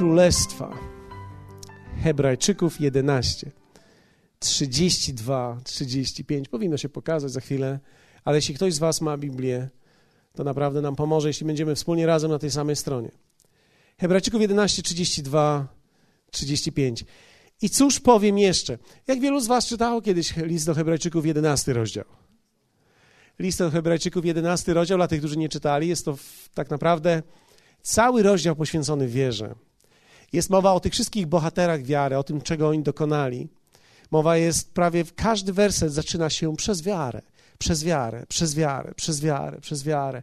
królestwa. Hebrajczyków 11, 32, 35. Powinno się pokazać za chwilę, ale jeśli ktoś z Was ma Biblię, to naprawdę nam pomoże, jeśli będziemy wspólnie razem na tej samej stronie. Hebrajczyków 11, 32, 35. I cóż powiem jeszcze? Jak wielu z Was czytało kiedyś list do Hebrajczyków, 11 rozdział? List do Hebrajczyków, 11 rozdział, dla tych, którzy nie czytali, jest to tak naprawdę cały rozdział poświęcony wierze. Jest mowa o tych wszystkich bohaterach wiary, o tym, czego oni dokonali. Mowa jest prawie, każdy werset zaczyna się przez wiarę, przez wiarę, przez wiarę, przez wiarę, przez wiarę.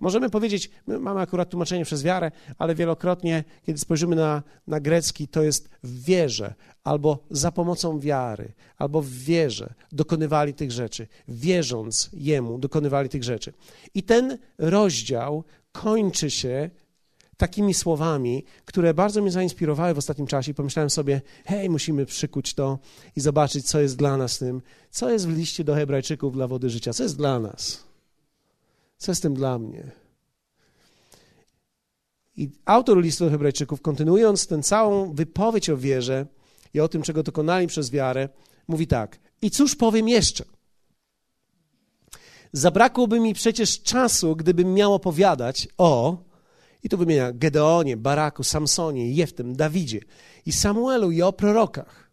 Możemy powiedzieć, my mamy akurat tłumaczenie przez wiarę, ale wielokrotnie, kiedy spojrzymy na, na grecki, to jest w wierze, albo za pomocą wiary, albo w wierze dokonywali tych rzeczy. Wierząc Jemu, dokonywali tych rzeczy. I ten rozdział kończy się takimi słowami, które bardzo mnie zainspirowały w ostatnim czasie pomyślałem sobie, hej, musimy przykuć to i zobaczyć, co jest dla nas tym, co jest w liście do hebrajczyków dla wody życia, co jest dla nas, co jest tym dla mnie. I autor listu do hebrajczyków, kontynuując tę całą wypowiedź o wierze i o tym, czego dokonali przez wiarę, mówi tak, i cóż powiem jeszcze? Zabrakłoby mi przecież czasu, gdybym miał opowiadać o i tu wymienia Gedeonie, Baraku, Samsonie, Jeftem, Dawidzie i Samuelu i o prorokach,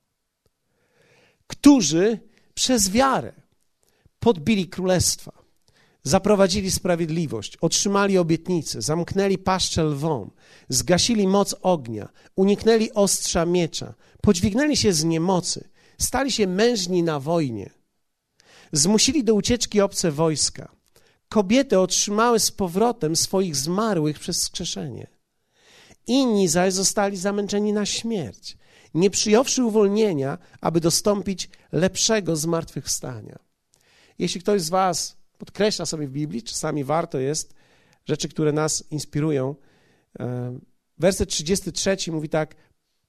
którzy przez wiarę podbili królestwa, zaprowadzili sprawiedliwość, otrzymali obietnice, zamknęli paszczę lwom, zgasili moc ognia, uniknęli ostrza miecza, podźwignęli się z niemocy, stali się mężni na wojnie, zmusili do ucieczki obce wojska, kobiety otrzymały z powrotem swoich zmarłych przez skrzeszenie. Inni zaś zostali zamęczeni na śmierć, nie przyjąwszy uwolnienia, aby dostąpić lepszego zmartwychwstania. Jeśli ktoś z Was podkreśla sobie w Biblii, czasami warto jest rzeczy, które nas inspirują. E, werset 33 mówi tak,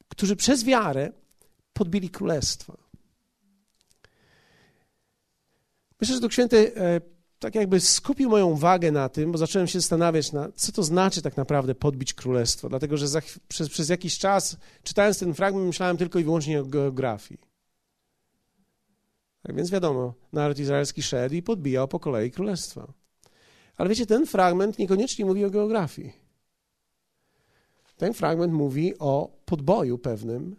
którzy przez wiarę podbili królestwa. Myślę, że Duch Święty e, tak jakby skupił moją uwagę na tym, bo zacząłem się zastanawiać, na, co to znaczy tak naprawdę podbić królestwo. Dlatego, że za, przez, przez jakiś czas, czytając ten fragment, myślałem tylko i wyłącznie o geografii. Tak więc wiadomo, naród izraelski szedł i podbijał po kolei królestwa. Ale wiecie, ten fragment niekoniecznie mówi o geografii. Ten fragment mówi o podboju pewnym.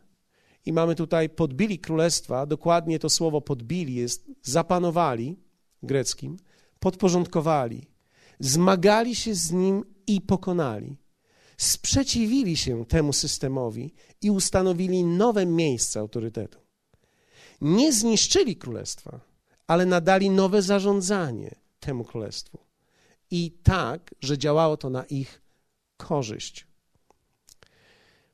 I mamy tutaj podbili królestwa, dokładnie to słowo podbili jest zapanowali greckim, podporządkowali, zmagali się z nim i pokonali. Sprzeciwili się temu systemowi i ustanowili nowe miejsce autorytetu. Nie zniszczyli królestwa, ale nadali nowe zarządzanie temu królestwu. I tak, że działało to na ich korzyść.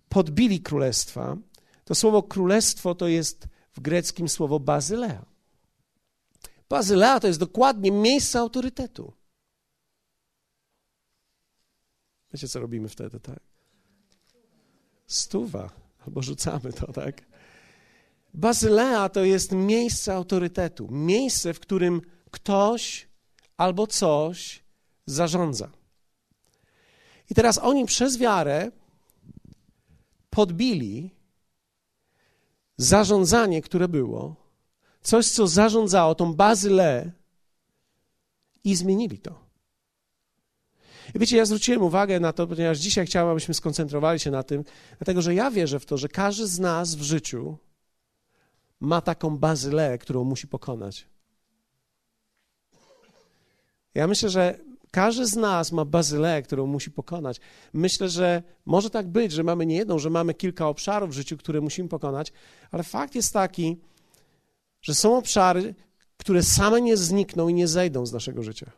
Podbili królestwa. To słowo królestwo to jest w greckim słowo bazylea. Bazylea to jest dokładnie miejsce autorytetu. Wiecie, co robimy wtedy, tak? Stuwa, albo rzucamy to, tak? Bazylea to jest miejsce autorytetu, miejsce, w którym ktoś albo coś zarządza. I teraz oni przez wiarę podbili zarządzanie, które było, coś, co zarządzało tą bazylę i zmienili to. I wiecie, ja zwróciłem uwagę na to, ponieważ dzisiaj chciałem, abyśmy skoncentrowali się na tym, dlatego że ja wierzę w to, że każdy z nas w życiu ma taką bazylę, którą musi pokonać. Ja myślę, że każdy z nas ma bazylę, którą musi pokonać. Myślę, że może tak być, że mamy nie jedną, że mamy kilka obszarów w życiu, które musimy pokonać, ale fakt jest taki, że są obszary, które same nie znikną i nie zejdą z naszego życia.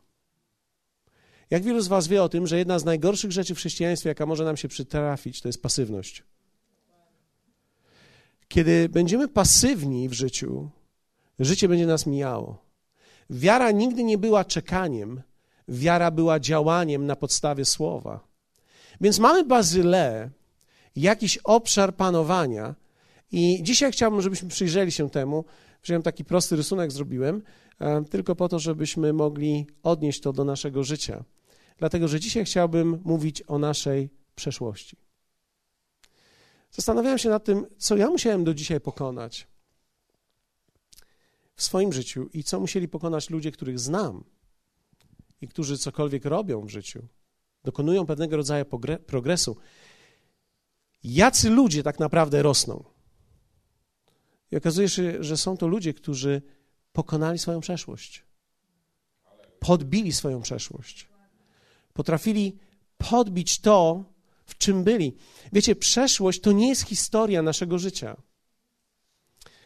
Jak wielu z Was wie o tym, że jedna z najgorszych rzeczy w chrześcijaństwie, jaka może nam się przytrafić, to jest pasywność. Kiedy będziemy pasywni w życiu, życie będzie nas mijało. Wiara nigdy nie była czekaniem, wiara była działaniem na podstawie słowa. Więc mamy bazylę, jakiś obszar panowania, i dzisiaj chciałbym, żebyśmy przyjrzeli się temu, Wziąłem taki prosty rysunek, zrobiłem, e, tylko po to, żebyśmy mogli odnieść to do naszego życia. Dlatego, że dzisiaj chciałbym mówić o naszej przeszłości. Zastanawiałem się nad tym, co ja musiałem do dzisiaj pokonać w swoim życiu i co musieli pokonać ludzie, których znam i którzy cokolwiek robią w życiu, dokonują pewnego rodzaju progresu. Jacy ludzie tak naprawdę rosną? I okazuje się, że są to ludzie, którzy pokonali swoją przeszłość, podbili swoją przeszłość, potrafili podbić to, w czym byli. Wiecie, przeszłość to nie jest historia naszego życia.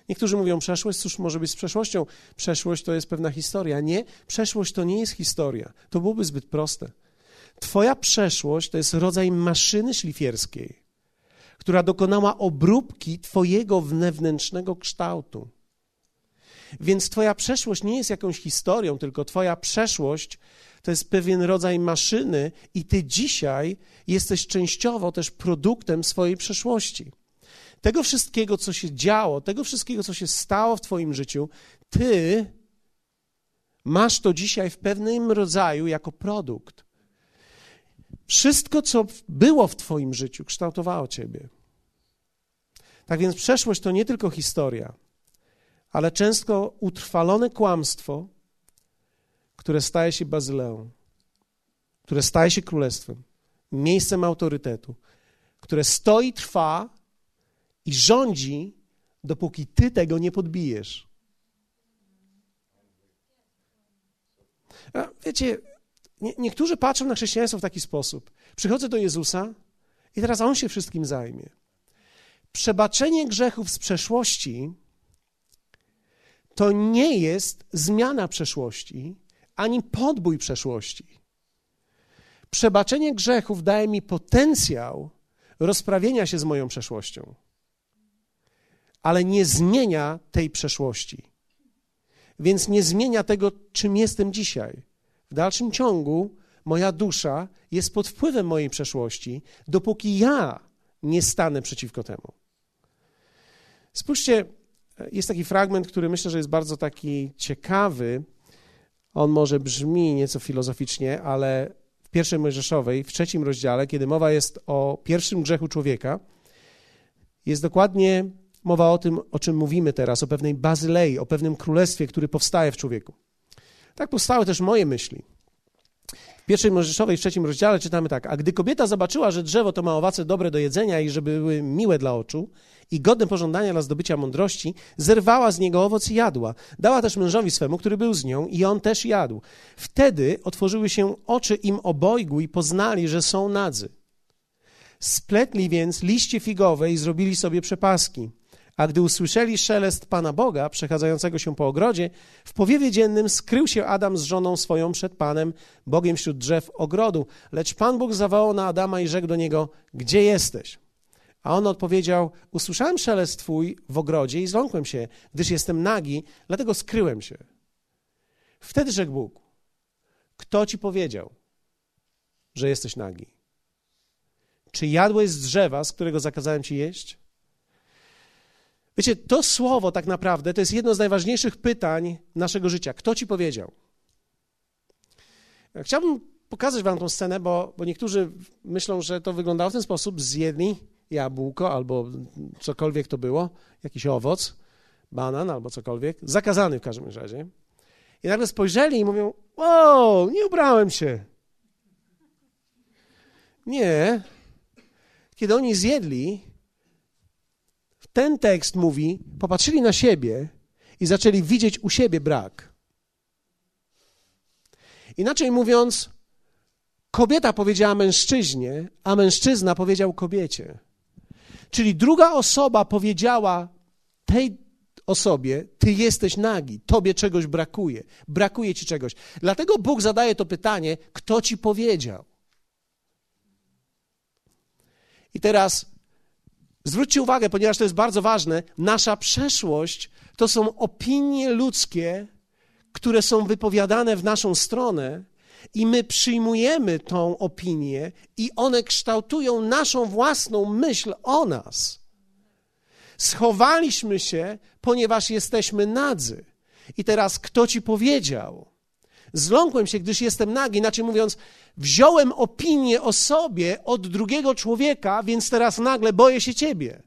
Niektórzy mówią, przeszłość, cóż może być z przeszłością? Przeszłość to jest pewna historia. Nie, przeszłość to nie jest historia. To byłoby zbyt proste. Twoja przeszłość to jest rodzaj maszyny szlifierskiej, która dokonała obróbki Twojego wewnętrznego kształtu. Więc Twoja przeszłość nie jest jakąś historią, tylko Twoja przeszłość to jest pewien rodzaj maszyny, i Ty dzisiaj jesteś częściowo też produktem swojej przeszłości. Tego wszystkiego, co się działo, tego wszystkiego, co się stało w Twoim życiu, Ty masz to dzisiaj w pewnym rodzaju jako produkt. Wszystko, co było w Twoim życiu, kształtowało Ciebie. Tak więc przeszłość to nie tylko historia, ale często utrwalone kłamstwo, które staje się bazyleą, które staje się królestwem, miejscem autorytetu, które stoi, trwa i rządzi, dopóki ty tego nie podbijesz. A wiecie, nie, niektórzy patrzą na chrześcijaństwo w taki sposób. Przychodzę do Jezusa i teraz On się wszystkim zajmie. Przebaczenie grzechów z przeszłości to nie jest zmiana przeszłości, ani podbój przeszłości. Przebaczenie grzechów daje mi potencjał rozprawienia się z moją przeszłością, ale nie zmienia tej przeszłości. Więc nie zmienia tego, czym jestem dzisiaj. W dalszym ciągu moja dusza jest pod wpływem mojej przeszłości, dopóki ja nie stanę przeciwko temu. Spójrzcie, jest taki fragment, który myślę, że jest bardzo taki ciekawy. On może brzmi nieco filozoficznie, ale w pierwszej Mojżeszowej, w trzecim rozdziale, kiedy mowa jest o pierwszym grzechu człowieka, jest dokładnie mowa o tym, o czym mówimy teraz, o pewnej bazylei, o pewnym królestwie, który powstaje w człowieku. Tak powstały też moje myśli pierwszej Mojżeszowej, w trzecim rozdziale czytamy tak. A gdy kobieta zobaczyła, że drzewo to ma owoce dobre do jedzenia i żeby były miłe dla oczu i godne pożądania dla zdobycia mądrości, zerwała z niego owoc i jadła. Dała też mężowi swemu, który był z nią i on też jadł. Wtedy otworzyły się oczy im obojgu i poznali, że są nadzy. Spletli więc liście figowe i zrobili sobie przepaski. A gdy usłyszeli szelest Pana Boga przechadzającego się po ogrodzie, w powiewie dziennym skrył się Adam z żoną swoją przed Panem, Bogiem wśród drzew ogrodu. Lecz Pan Bóg zawołał na Adama i rzekł do niego, gdzie jesteś? A on odpowiedział, usłyszałem szelest Twój w ogrodzie i zląkłem się, gdyż jestem nagi, dlatego skryłem się. Wtedy rzekł Bóg, kto Ci powiedział, że jesteś nagi? Czy jadłeś z drzewa, z którego zakazałem Ci jeść? Wiecie, to słowo tak naprawdę to jest jedno z najważniejszych pytań naszego życia. Kto ci powiedział? Chciałbym pokazać wam tą scenę, bo, bo niektórzy myślą, że to wyglądało w ten sposób. Zjedli jabłko albo cokolwiek to było, jakiś owoc, banan albo cokolwiek, zakazany w każdym razie. I nagle spojrzeli i mówią, wow, nie ubrałem się. Nie. Kiedy oni zjedli, ten tekst mówi, popatrzyli na siebie i zaczęli widzieć u siebie brak. Inaczej mówiąc, kobieta powiedziała mężczyźnie, a mężczyzna powiedział kobiecie. Czyli druga osoba powiedziała tej osobie: Ty jesteś nagi, tobie czegoś brakuje, brakuje ci czegoś. Dlatego Bóg zadaje to pytanie: Kto ci powiedział? I teraz Zwróćcie uwagę, ponieważ to jest bardzo ważne, nasza przeszłość to są opinie ludzkie, które są wypowiadane w naszą stronę, i my przyjmujemy tą opinię, i one kształtują naszą własną myśl o nas. Schowaliśmy się, ponieważ jesteśmy nadzy. I teraz kto ci powiedział, Zląkłem się, gdyż jestem nagi. Inaczej mówiąc, wziąłem opinię o sobie od drugiego człowieka, więc teraz nagle boję się ciebie.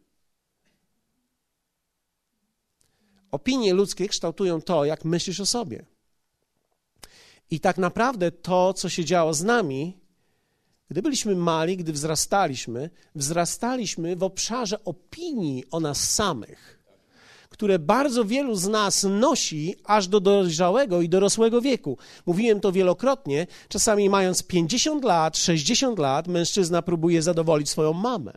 Opinie ludzkie kształtują to, jak myślisz o sobie. I tak naprawdę to, co się działo z nami, gdy byliśmy mali, gdy wzrastaliśmy, wzrastaliśmy w obszarze opinii o nas samych, które bardzo wielu z nas nosi aż do dojrzałego i dorosłego wieku. Mówiłem to wielokrotnie, czasami mając 50 lat, 60 lat, mężczyzna próbuje zadowolić swoją mamę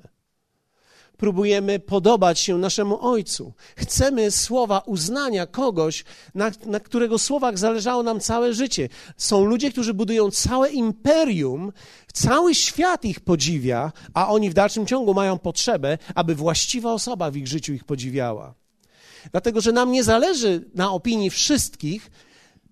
próbujemy podobać się naszemu Ojcu. Chcemy słowa uznania kogoś, na, na którego słowach zależało nam całe życie. Są ludzie, którzy budują całe imperium, cały świat ich podziwia, a oni w dalszym ciągu mają potrzebę, aby właściwa osoba w ich życiu ich podziwiała. Dlatego, że nam nie zależy na opinii wszystkich,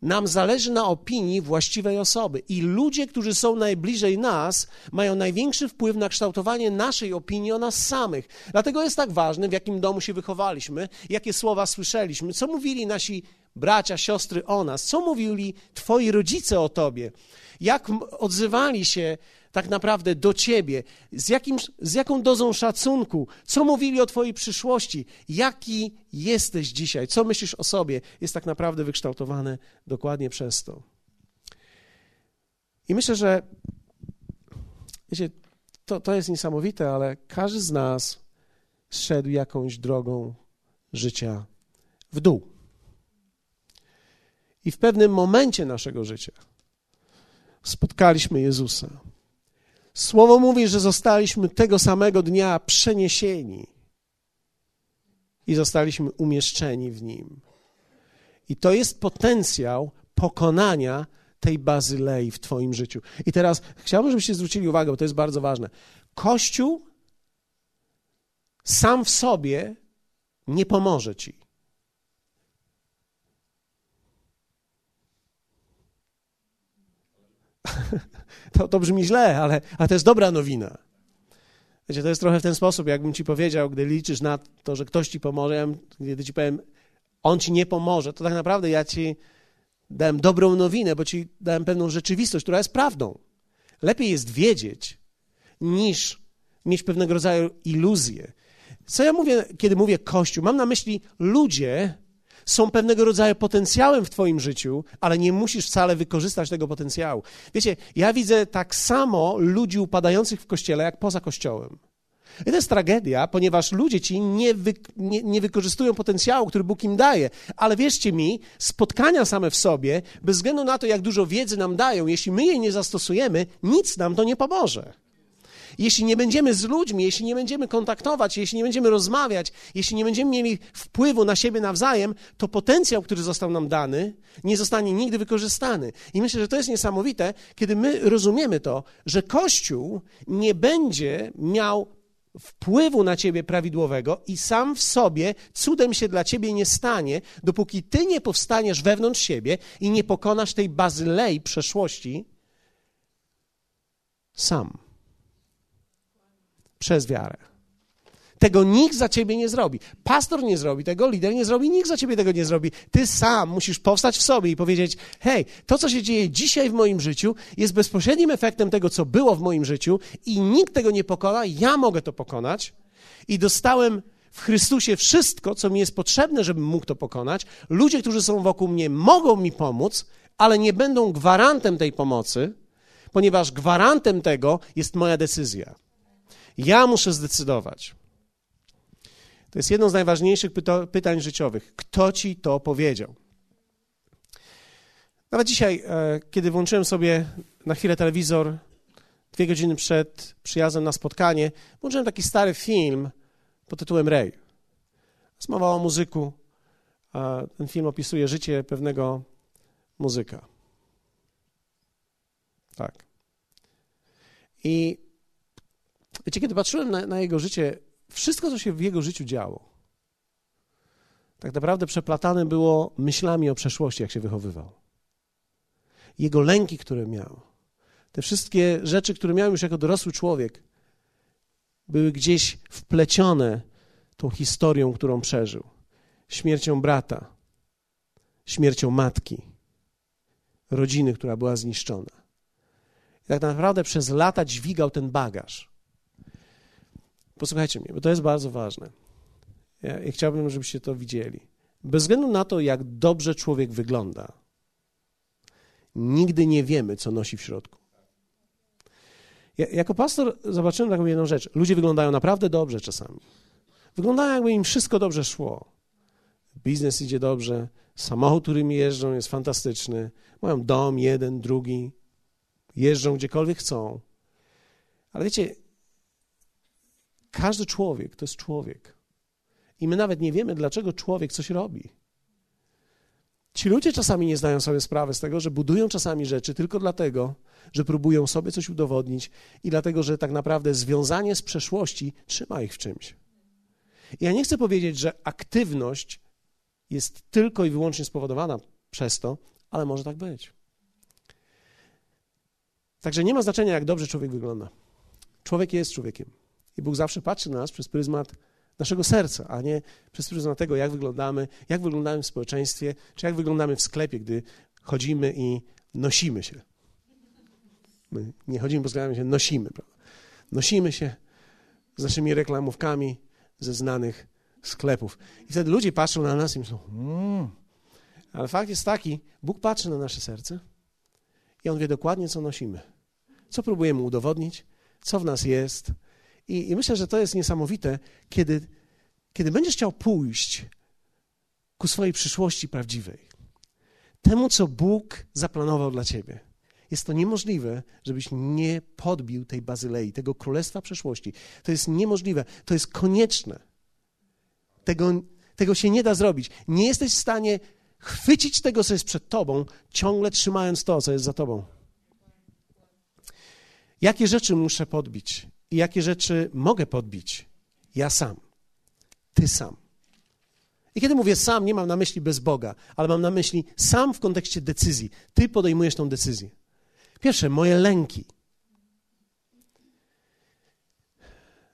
nam zależy na opinii właściwej osoby. I ludzie, którzy są najbliżej nas, mają największy wpływ na kształtowanie naszej opinii o nas samych. Dlatego jest tak ważne, w jakim domu się wychowaliśmy, jakie słowa słyszeliśmy, co mówili nasi bracia, siostry o nas, co mówili twoi rodzice o tobie, jak odzywali się tak naprawdę do ciebie, z, jakim, z jaką dozą szacunku, co mówili o twojej przyszłości, jaki jesteś dzisiaj, co myślisz o sobie, jest tak naprawdę wykształtowane dokładnie przez to. I myślę, że wiecie, to, to jest niesamowite, ale każdy z nas szedł jakąś drogą życia w dół. I w pewnym momencie naszego życia spotkaliśmy Jezusa. Słowo mówi, że zostaliśmy tego samego dnia przeniesieni i zostaliśmy umieszczeni w nim. I to jest potencjał pokonania tej bazylei w Twoim życiu. I teraz chciałbym, żebyście zwrócili uwagę, bo to jest bardzo ważne. Kościół sam w sobie nie pomoże Ci. to, to brzmi źle, ale, ale to jest dobra nowina. Wiecie, to jest trochę w ten sposób, jakbym ci powiedział, gdy liczysz na to, że ktoś ci pomoże, gdy ci powiem, on ci nie pomoże, to tak naprawdę ja ci dałem dobrą nowinę, bo ci dałem pewną rzeczywistość, która jest prawdą. Lepiej jest wiedzieć, niż mieć pewnego rodzaju iluzję. Co ja mówię, kiedy mówię Kościół? Mam na myśli ludzie, są pewnego rodzaju potencjałem w Twoim życiu, ale nie musisz wcale wykorzystać tego potencjału. Wiecie, ja widzę tak samo ludzi upadających w kościele, jak poza kościołem. I to jest tragedia, ponieważ ludzie ci nie, wy, nie, nie, wykorzystują potencjału, który Bóg im daje. Ale wierzcie mi, spotkania same w sobie, bez względu na to, jak dużo wiedzy nam dają, jeśli my jej nie zastosujemy, nic nam to nie pomoże. Jeśli nie będziemy z ludźmi, jeśli nie będziemy kontaktować, jeśli nie będziemy rozmawiać, jeśli nie będziemy mieli wpływu na siebie nawzajem, to potencjał, który został nam dany, nie zostanie nigdy wykorzystany. I myślę, że to jest niesamowite, kiedy my rozumiemy to, że Kościół nie będzie miał wpływu na ciebie prawidłowego i sam w sobie cudem się dla ciebie nie stanie, dopóki ty nie powstaniesz wewnątrz siebie i nie pokonasz tej bazylei przeszłości sam przez wiarę. Tego nikt za ciebie nie zrobi. Pastor nie zrobi tego, lider nie zrobi, nikt za ciebie tego nie zrobi. Ty sam musisz powstać w sobie i powiedzieć: Hej, to, co się dzieje dzisiaj w moim życiu, jest bezpośrednim efektem tego, co było w moim życiu, i nikt tego nie pokona, ja mogę to pokonać. I dostałem w Chrystusie wszystko, co mi jest potrzebne, żebym mógł to pokonać. Ludzie, którzy są wokół mnie, mogą mi pomóc, ale nie będą gwarantem tej pomocy, ponieważ gwarantem tego jest moja decyzja. Ja muszę zdecydować. To jest jedno z najważniejszych pytań życiowych. Kto ci to powiedział? Nawet dzisiaj, e, kiedy włączyłem sobie na chwilę telewizor, dwie godziny przed przyjazdem na spotkanie, włączyłem taki stary film pod tytułem Ray. Mowa o muzyku. Ten film opisuje życie pewnego muzyka. Tak. I Wiecie, kiedy patrzyłem na, na jego życie, wszystko, co się w jego życiu działo, tak naprawdę przeplatane było myślami o przeszłości, jak się wychowywał. Jego lęki, które miał, te wszystkie rzeczy, które miał już jako dorosły człowiek, były gdzieś wplecione tą historią, którą przeżył. Śmiercią brata, śmiercią matki, rodziny, która była zniszczona. I tak naprawdę przez lata dźwigał ten bagaż. Posłuchajcie mnie, bo to jest bardzo ważne. Ja, chciałbym, żebyście to widzieli. Bez względu na to, jak dobrze człowiek wygląda, nigdy nie wiemy, co nosi w środku. Ja, jako pastor zobaczyłem taką jedną rzecz. Ludzie wyglądają naprawdę dobrze czasami. Wyglądają, jakby im wszystko dobrze szło. Biznes idzie dobrze, samochód, którym jeżdżą, jest fantastyczny. Mają dom, jeden, drugi. Jeżdżą gdziekolwiek chcą. Ale wiecie, każdy człowiek to jest człowiek. I my nawet nie wiemy, dlaczego człowiek coś robi. Ci ludzie czasami nie zdają sobie sprawy z tego, że budują czasami rzeczy tylko dlatego, że próbują sobie coś udowodnić i dlatego, że tak naprawdę związanie z przeszłości trzyma ich w czymś. I ja nie chcę powiedzieć, że aktywność jest tylko i wyłącznie spowodowana przez to, ale może tak być. Także nie ma znaczenia, jak dobrze człowiek wygląda. Człowiek jest człowiekiem. I Bóg zawsze patrzy na nas przez pryzmat naszego serca, a nie przez pryzmat tego, jak wyglądamy, jak wyglądamy w społeczeństwie, czy jak wyglądamy w sklepie, gdy chodzimy i nosimy się. My nie chodzimy po sklepie, się nosimy. Prawda? Nosimy się z naszymi reklamówkami ze znanych sklepów. I wtedy ludzie patrzą na nas i myślą, mmm. ale fakt jest taki, Bóg patrzy na nasze serce i On wie dokładnie, co nosimy, co próbujemy udowodnić, co w nas jest, i, I, myślę, że to jest niesamowite, kiedy, kiedy będziesz chciał pójść ku swojej przyszłości prawdziwej, temu, co Bóg zaplanował dla ciebie. Jest to niemożliwe, żebyś nie podbił tej bazylei, tego królestwa przeszłości. To jest niemożliwe, to jest konieczne. Tego, tego się nie da zrobić. Nie jesteś w stanie chwycić tego, co jest przed tobą, ciągle trzymając to, co jest za tobą. Jakie rzeczy muszę podbić? I jakie rzeczy mogę podbić. Ja sam. Ty sam. I kiedy mówię sam, nie mam na myśli bez Boga, ale mam na myśli sam w kontekście decyzji. Ty podejmujesz tą decyzję. Pierwsze, moje lęki.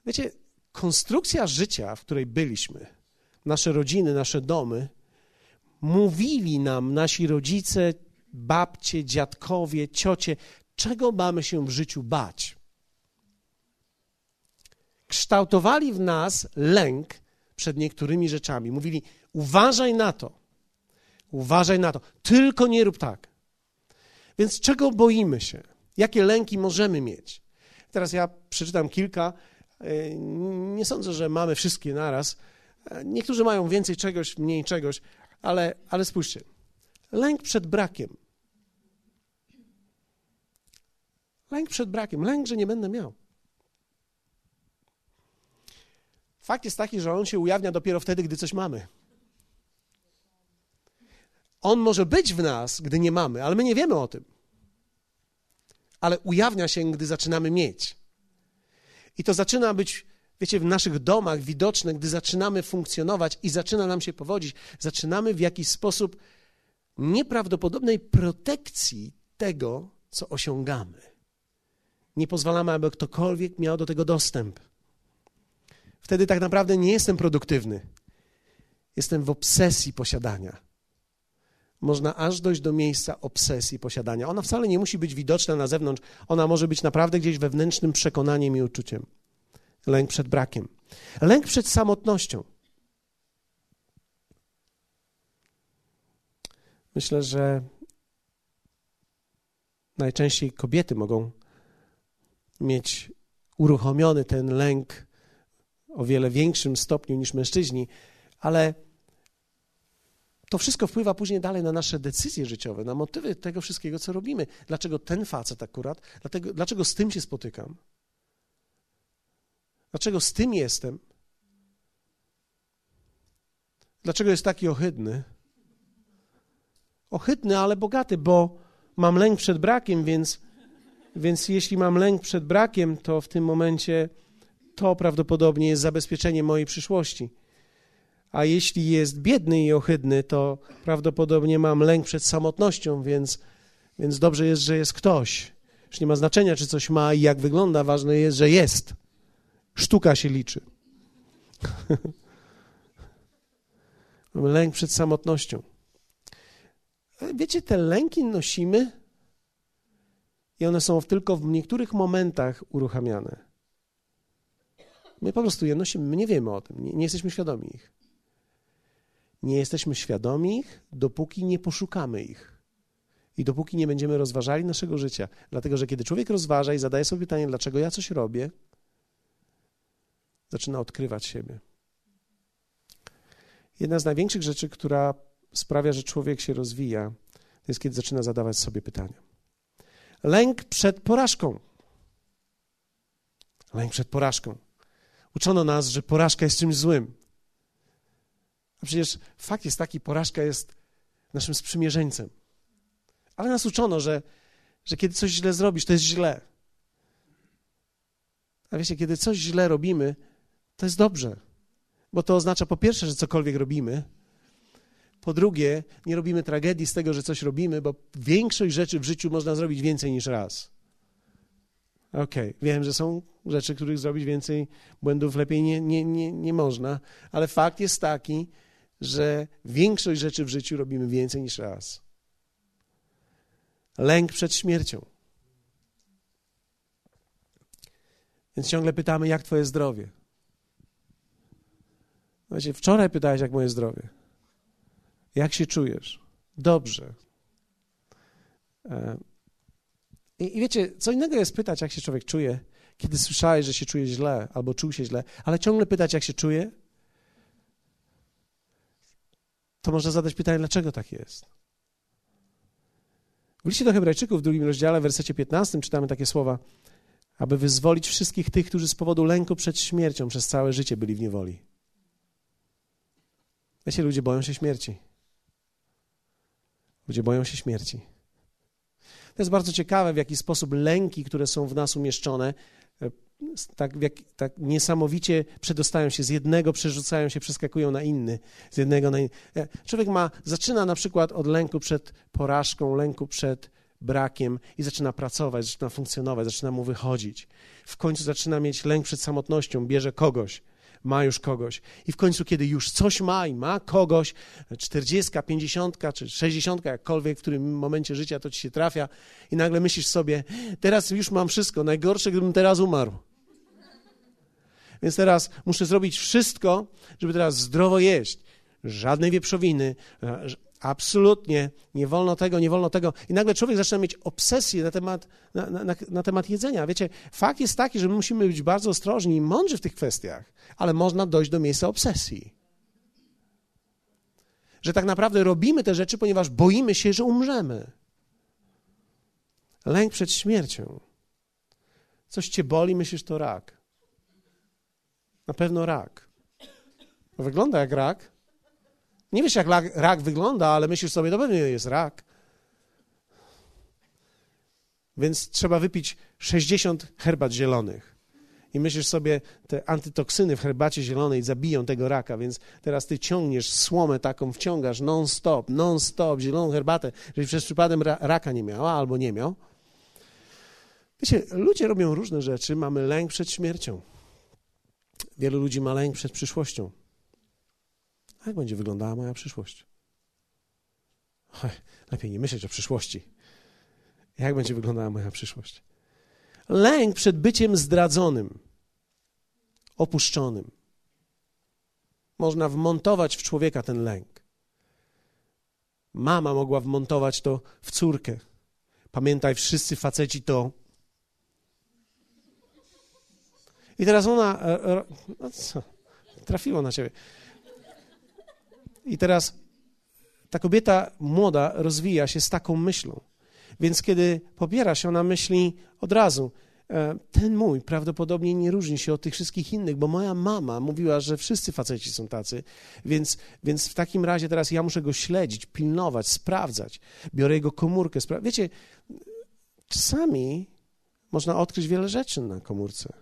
Wiecie, konstrukcja życia, w której byliśmy, nasze rodziny, nasze domy, mówili nam nasi rodzice, babcie, dziadkowie, ciocie, czego mamy się w życiu bać kształtowali w nas lęk przed niektórymi rzeczami. Mówili: uważaj na to, uważaj na to, tylko nie rób tak. Więc czego boimy się? Jakie lęki możemy mieć? Teraz ja przeczytam kilka. E, nie sądzę, że mamy wszystkie naraz. E, niektórzy mają więcej czegoś, mniej czegoś, ale, ale spójrzcie. Lęk przed brakiem. Lęk przed brakiem, lęk, że nie będę miał. Fakt jest taki, że on się ujawnia dopiero wtedy, gdy coś mamy. On może być w nas, gdy nie mamy, ale my nie wiemy o tym. Ale ujawnia się, gdy zaczynamy mieć. I to zaczyna być, wiecie, w naszych domach widoczne, gdy zaczynamy funkcjonować i zaczyna nam się powodzić. Zaczynamy w jakiś sposób nieprawdopodobnej protekcji tego, co osiągamy. Nie pozwalamy, aby ktokolwiek miał do tego dostęp wtedy tak naprawdę nie jestem produktywny. Jestem w obsesji posiadania. Można aż dojść do miejsca obsesji posiadania. Ona wcale nie musi być widoczna na zewnątrz, ona może być naprawdę gdzieś wewnętrznym przekonaniem i uczuciem. Lęk przed brakiem, lęk przed samotnością. Myślę, że najczęściej kobiety mogą mieć uruchomiony ten lęk o wiele większym stopniu niż mężczyźni, ale to wszystko wpływa później dalej na nasze decyzje życiowe, na motywy tego wszystkiego, co robimy. Dlaczego ten facet akurat? Dlatego, dlaczego z tym się spotykam? Dlaczego z tym jestem? Dlaczego jest taki ohydny? Ohydny, ale bogaty, bo mam lęk przed brakiem, więc, więc jeśli mam lęk przed brakiem, to w tym momencie to prawdopodobnie jest zabezpieczenie mojej przyszłości. A jeśli jest biedny i ohydny, to prawdopodobnie mam lęk przed samotnością, więc, więc dobrze jest, że jest ktoś. Już nie ma znaczenia, czy coś ma i jak wygląda, ważne jest, że jest. Sztuka się liczy. Lęk przed samotnością. wiecie, te lęki nosimy i one są tylko w niektórych momentach uruchamiane. My po prostu je nosimy, my nie wiemy o tym, nie, nie jesteśmy świadomi ich. Nie jesteśmy świadomi ich, dopóki nie poszukamy ich. I dopóki nie będziemy rozważali naszego życia. Dlatego, że kiedy człowiek rozważa i zadaje sobie pytanie, dlaczego ja coś robię, zaczyna odkrywać siebie. Jedna z największych rzeczy, która sprawia, że człowiek się rozwija, to jest kiedy zaczyna zadawać sobie pytania. Lęk przed porażką. Lęk przed porażką. Uczono nas, że porażka jest czymś złym. A przecież fakt jest taki, porażka jest naszym sprzymierzeńcem. Ale nas uczono, że, że kiedy coś źle zrobisz, to jest źle. A wiecie, kiedy coś źle robimy, to jest dobrze. Bo to oznacza po pierwsze, że cokolwiek robimy, po drugie, nie robimy tragedii z tego, że coś robimy, bo większość rzeczy w życiu można zrobić więcej niż raz. Okej, okay. wiem, że są rzeczy, których zrobić więcej, błędów lepiej nie, nie, nie, nie można, ale fakt jest taki, że większość rzeczy w życiu robimy więcej niż raz. Lęk przed śmiercią. Więc ciągle pytamy, jak Twoje zdrowie? Właśnie wczoraj pytałeś, jak moje zdrowie. Jak się czujesz? Dobrze. I, I, wiecie, co innego jest pytać, jak się człowiek czuje, kiedy słyszałeś, że się czuje źle albo czuł się źle, ale ciągle pytać, jak się czuje, to można zadać pytanie, dlaczego tak jest. W liście do Hebrajczyków w drugim rozdziale, w wersecie 15 czytamy takie słowa, aby wyzwolić wszystkich tych, którzy z powodu lęku przed śmiercią przez całe życie byli w niewoli. Wiecie, ludzie boją się śmierci. Ludzie boją się śmierci. To jest bardzo ciekawe, w jaki sposób lęki, które są w nas umieszczone, e, tak, jak, tak niesamowicie przedostają się z jednego, przerzucają się, przeskakują na inny, z jednego na inny. E, człowiek ma, zaczyna na przykład od lęku przed porażką, lęku przed brakiem i zaczyna pracować, zaczyna funkcjonować, zaczyna mu wychodzić. W końcu zaczyna mieć lęk przed samotnością, bierze kogoś, ma już kogoś. I w końcu, kiedy już coś ma i ma kogoś, 40, 50 czy 60, jakkolwiek, w którym momencie życia to ci się trafia, i nagle myślisz sobie, teraz już mam wszystko, najgorsze, gdybym teraz umarł. Więc teraz muszę zrobić wszystko, żeby teraz zdrowo jeść. Żadnej wieprzowiny, Absolutnie, nie wolno tego, nie wolno tego. I nagle człowiek zaczyna mieć obsesję na temat, na, na, na, temat jedzenia. Wiecie, fakt jest taki, że my musimy być bardzo ostrożni i mądrzy w tych kwestiach, ale można dojść do miejsca obsesji. Że tak naprawdę robimy te rzeczy, ponieważ boimy się, że umrzemy. Lęk przed śmiercią. Coś cię boli, myślisz, to rak. Na pewno rak. Wygląda jak rak, nie wiesz, jak rak, wygląda, ale myślisz sobie, to pewnie jest rak. Więc trzeba wypić 60 herbat zielonych. I myślisz sobie, te antytoksyny w herbacie zielonej zabiją tego raka, więc teraz ty ciągniesz słomę taką, wciągasz non-stop, non-stop zieloną herbatę, żebyś przez przypadek raka nie miała albo nie miał. Wiecie, ludzie robią różne rzeczy, mamy lęk przed śmiercią. Wielu ludzi ma lęk przed przyszłością. Jak będzie wyglądała moja przyszłość? lepiej nie myśleć o przyszłości. Jak będzie wyglądała moja przyszłość? Lęk przed byciem zdradzonym, opuszczonym. Można wmontować w człowieka ten lęk. Mama mogła wmontować to w córkę. Pamiętaj, wszyscy faceci to. I teraz ona. E, e, no co? Trafiło na ciebie. I teraz ta kobieta młoda rozwija się z taką myślą. Więc kiedy pobiera się, ona myśli od razu, e, ten mój prawdopodobnie nie różni się od tych wszystkich innych, bo moja mama mówiła, że wszyscy faceci są tacy, więc, więc w takim razie teraz ja muszę go śledzić, pilnować, sprawdzać. Biorę jego komórkę. Spra- Wiecie, czasami można odkryć wiele rzeczy na komórce.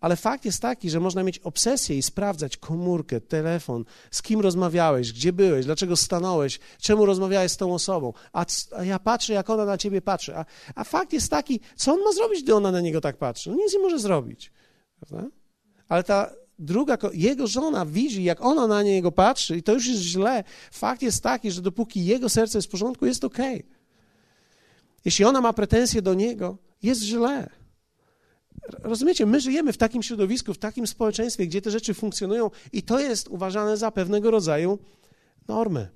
Ale fakt jest taki, że można mieć obsesję i sprawdzać komórkę, telefon, z kim rozmawiałeś, gdzie byłeś, dlaczego stanąłeś, czemu rozmawiałeś z tą osobą. A, a ja patrzę, jak ona na ciebie patrzy. A, a, fakt jest taki, co on ma zrobić, gdy ona na niego tak patrzy? No nic nie może zrobić. Prawda? Ale ta druga, jego żona widzi, jak ona na niego patrzy i to już jest źle. Fakt jest taki, że dopóki jego serce jest w porządku, jest ok. Jeśli ona ma pretensje do niego, jest źle. Rozumiecie, my żyjemy w takim środowisku, w takim społeczeństwie, gdzie te rzeczy funkcjonują i to jest uważane za pewnego rodzaju normę.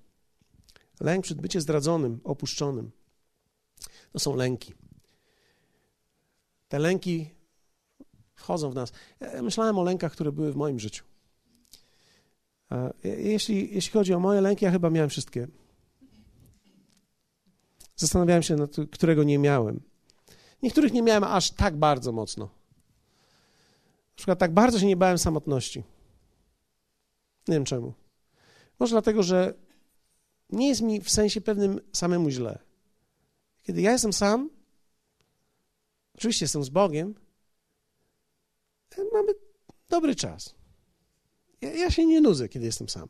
Lęk przed byciem zdradzonym, opuszczonym. To są lęki. Te lęki wchodzą w nas. Ja myślałem o lękach, które były w moim życiu. Jeśli, jeśli chodzi o moje lęki, ja chyba miałem wszystkie. Zastanawiałem się, nad którego nie miałem. Niektórych nie miałem aż tak bardzo mocno. Na przykład tak bardzo się nie bałem samotności. Nie wiem czemu. Może dlatego, że nie jest mi w sensie pewnym samemu źle. Kiedy ja jestem sam, oczywiście jestem z Bogiem, mamy dobry czas. Ja, ja, się nie nudzę, kiedy jestem sam.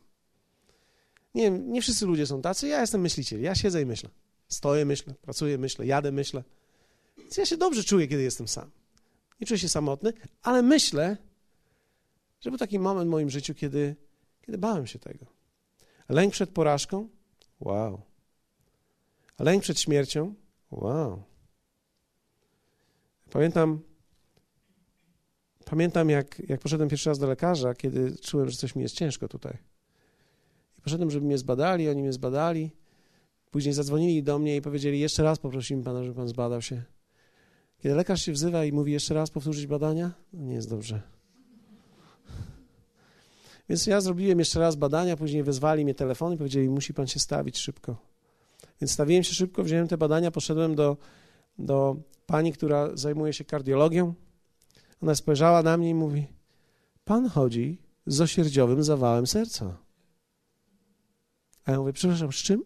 Nie wiem, nie wszyscy ludzie są tacy, ja jestem myśliciel, ja siedzę i myślę. Stoję, myślę, pracuję, myślę, jadę, myślę. Więc ja się dobrze czuję, kiedy jestem sam. Nie czuję się samotny, ale myślę, że był taki moment w moim życiu, kiedy, kiedy bałem się tego. Lęk przed porażką? Wow. Lęk przed śmiercią? Wow. Pamiętam, pamiętam jak, jak poszedłem pierwszy raz do lekarza, kiedy czułem, że coś mi jest ciężko tutaj. I poszedłem, żeby mnie zbadali, oni mnie zbadali. Później zadzwonili do mnie i powiedzieli, jeszcze raz poprosimy pana, żeby pan zbadał się. Kiedy lekarz się wzywa i mówi jeszcze raz powtórzyć badania, no nie jest dobrze. Więc ja zrobiłem jeszcze raz badania, później wezwali mnie telefon i powiedzieli, musi pan się stawić szybko. Więc stawiłem się szybko, wziąłem te badania, poszedłem do, do pani, która zajmuje się kardiologią. Ona spojrzała na mnie i mówi, pan chodzi z osierdziowym zawałem serca. A ja mówię, przepraszam, z czym?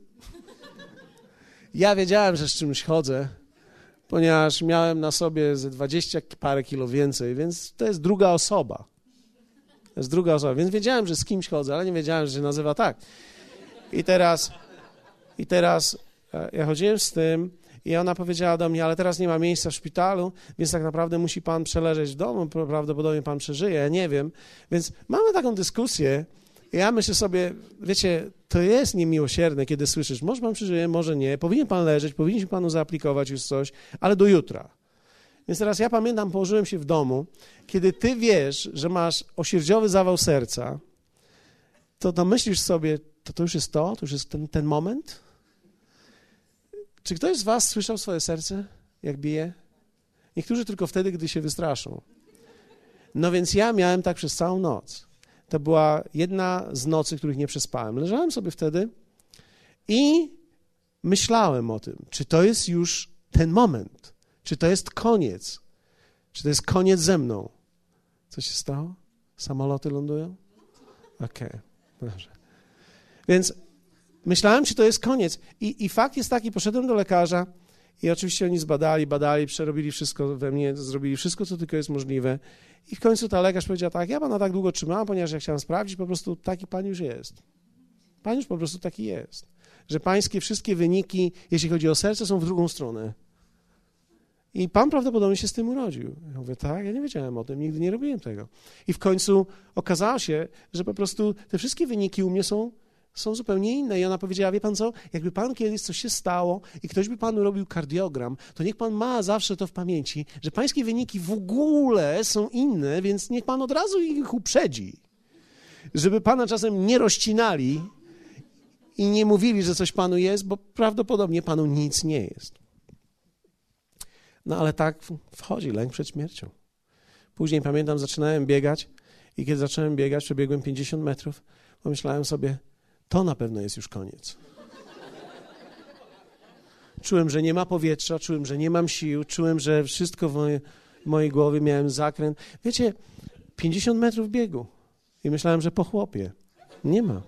Ja wiedziałem, że z czymś chodzę, ponieważ miałem na sobie ze dwadzieścia parę kilo więcej, więc to jest druga osoba. To jest druga osoba, więc wiedziałem, że z kimś chodzę, ale nie wiedziałem, że się nazywa tak. I teraz, i teraz e, ja chodziłem z tym i ona powiedziała do mnie, ale teraz nie ma miejsca w szpitalu, więc tak naprawdę musi pan przeleżeć w domu, prawdopodobnie pan przeżyje, ja nie wiem. Więc mamy taką dyskusję, ja myślę sobie, wiecie, to jest niemiłosierne, kiedy słyszysz, może pan przeżyje, może nie, powinien pan leżeć, powinien panu zaaplikować już coś, ale do jutra. Więc teraz ja pamiętam, położyłem się w domu, kiedy ty wiesz, że masz osierdziowy zawał serca, to, to myślisz sobie, to to już jest to, to już jest ten, ten moment? Czy ktoś z was słyszał swoje serce, jak bije? Niektórzy tylko wtedy, gdy się wystraszą. No więc ja miałem tak przez całą noc. To była jedna z nocy, których nie przespałem. Leżałem sobie wtedy i myślałem o tym, czy to jest już ten moment, czy to jest koniec, czy to jest koniec ze mną. Co się stało? Samoloty lądują? Okej, okay. dobrze. Więc myślałem, czy to jest koniec. I, I fakt jest taki, poszedłem do lekarza i oczywiście oni zbadali, badali, przerobili wszystko we mnie, zrobili wszystko, co tylko jest możliwe. I w końcu ta lekarz powiedziała tak, ja pana tak długo trzymałam, ponieważ ja chciałem sprawdzić, po prostu taki pan już jest. Pan już po prostu taki jest. Że pańskie wszystkie wyniki, jeśli chodzi o serce, są w drugą stronę. I pan prawdopodobnie się z tym urodził. Ja mówię, tak, ja nie wiedziałem o tym, nigdy nie robiłem tego. I w końcu okazało się, że po prostu te wszystkie wyniki u mnie są są zupełnie inne. I ona powiedziała, wie pan co, jakby pan kiedyś coś się stało i ktoś by panu robił kardiogram, to niech pan ma zawsze to w pamięci, że pańskie wyniki w ogóle są inne, więc niech pan od razu ich uprzedzi. Żeby pana czasem nie rozcinali i nie mówili, że coś panu jest, bo prawdopodobnie panu nic nie jest. No ale tak wchodzi lęk przed śmiercią. Później pamiętam, zaczynałem biegać i kiedy zacząłem biegać, przebiegłem 50 metrów, pomyślałem sobie, to na pewno jest już koniec. Czułem, że nie ma powietrza, czułem, że nie mam sił, czułem, że wszystko w mojej, mojej głowie miałem zakręt. Wiecie, 50 metrów biegu i myślałem, że po chłopie. Nie ma.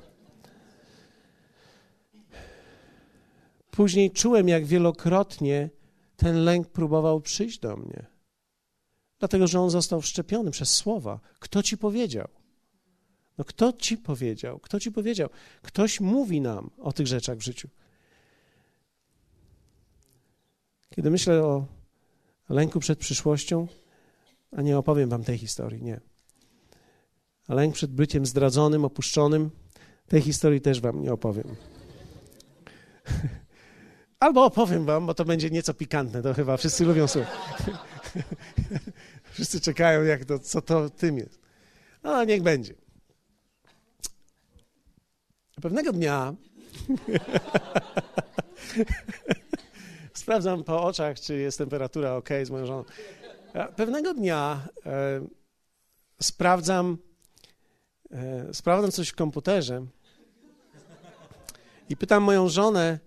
Później czułem, jak wielokrotnie ten lęk próbował przyjść do mnie. Dlatego, że on został wszczepiony przez słowa. Kto ci powiedział? No kto ci powiedział? Kto ci powiedział? Ktoś mówi nam o tych rzeczach w życiu. Kiedy myślę o lęku przed przyszłością, a nie opowiem wam tej historii, nie. Lęk przed byciem zdradzonym, opuszczonym, tej historii też wam nie opowiem. Albo opowiem wam, bo to będzie nieco pikantne, to chyba wszyscy lubią słuchać. wszyscy czekają, jak to, co to tym jest. No, niech będzie. Pewnego dnia sprawdzam po oczach, czy jest temperatura ok z moją żoną. Pewnego dnia e, sprawdzam, e, sprawdzam coś w komputerze i pytam moją żonę,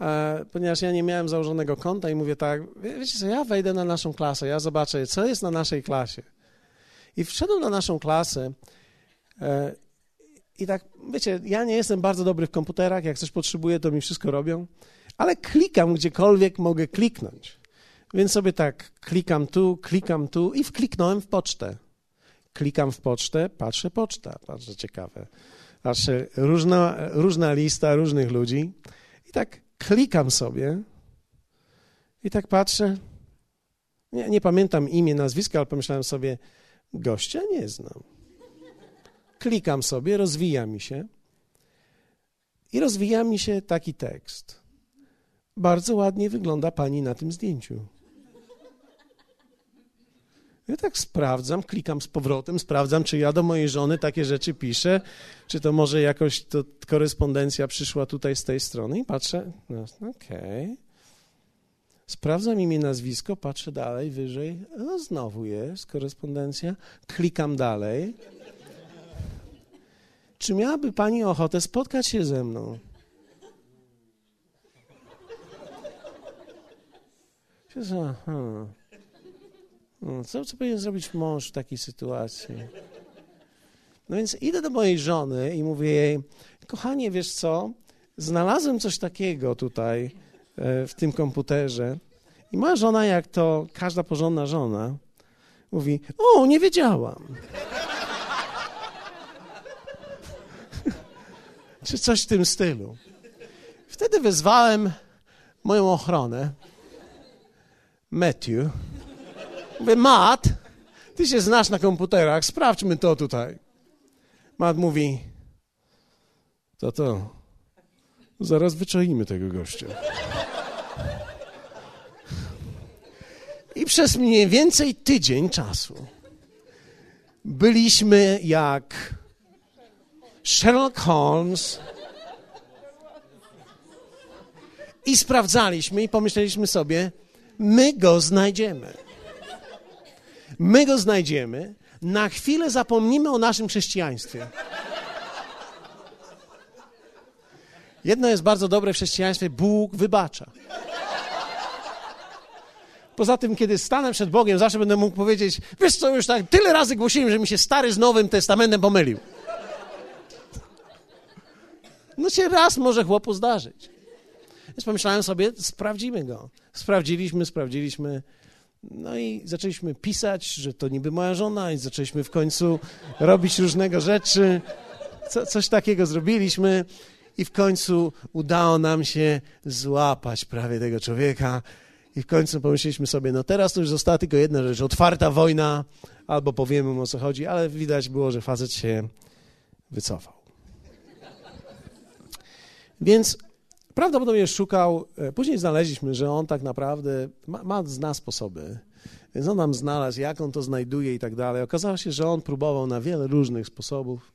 e, ponieważ ja nie miałem założonego konta i mówię tak, wiecie co, ja wejdę na naszą klasę, ja zobaczę, co jest na naszej klasie. I wszedłem na naszą klasę e, i tak, wiecie, ja nie jestem bardzo dobry w komputerach, jak coś potrzebuję, to mi wszystko robią, ale klikam gdziekolwiek mogę kliknąć. Więc sobie tak, klikam tu, klikam tu i wkliknąłem w pocztę. Klikam w pocztę, patrzę poczta, patrzę ciekawe. Patrzę, różna, różna lista różnych ludzi i tak klikam sobie i tak patrzę. Nie, nie pamiętam imię, nazwiska, ale pomyślałem sobie, gościa nie znam. Klikam sobie, rozwija mi się i rozwija mi się taki tekst. Bardzo ładnie wygląda pani na tym zdjęciu. Ja tak sprawdzam, klikam z powrotem, sprawdzam, czy ja do mojej żony takie rzeczy piszę, czy to może jakoś to korespondencja przyszła tutaj z tej strony i patrzę, no, okej. Okay. Sprawdzam imię, nazwisko, patrzę dalej, wyżej, no znowu jest korespondencja, klikam dalej. Czy miałaby pani ochotę spotkać się ze mną? Aha. No, co, co powinien zrobić mąż w takiej sytuacji? No więc idę do mojej żony i mówię jej, kochanie, wiesz co, znalazłem coś takiego tutaj e, w tym komputerze i moja żona, jak to każda porządna żona, mówi, o, nie wiedziałam. Czy coś w tym stylu. Wtedy wezwałem moją ochronę, Matthew, Mówię, Matt, ty się znasz na komputerach, sprawdźmy to tutaj. Matt mówi, to to, zaraz wyczaimy tego gościa. I przez mniej więcej tydzień czasu byliśmy jak Sherlock Holmes i sprawdzaliśmy i pomyśleliśmy sobie, my go znajdziemy. My go znajdziemy, na chwilę zapomnimy o naszym chrześcijaństwie. Jedno jest bardzo dobre w chrześcijaństwie: Bóg wybacza. Poza tym, kiedy stanę przed Bogiem, zawsze będę mógł powiedzieć: Wiesz co, już tak tyle razy głosiłem, że mi się stary z Nowym Testamentem pomylił. No się raz może chłopu zdarzyć. Więc pomyślałem sobie: sprawdzimy go. Sprawdziliśmy, sprawdziliśmy. No i zaczęliśmy pisać, że to niby moja żona, i zaczęliśmy w końcu robić różnego rzeczy. Co, coś takiego zrobiliśmy, i w końcu udało nam się złapać prawie tego człowieka. I w końcu pomyśleliśmy sobie, no teraz to już została tylko jedna rzecz, otwarta wojna, albo powiemy mu o co chodzi, ale widać było, że facet się wycofał. Więc Prawdopodobnie szukał, e, później znaleźliśmy, że on tak naprawdę ma, ma zna sposoby, więc on nam znalazł, jak on to znajduje i tak dalej. Okazało się, że on próbował na wiele różnych sposobów,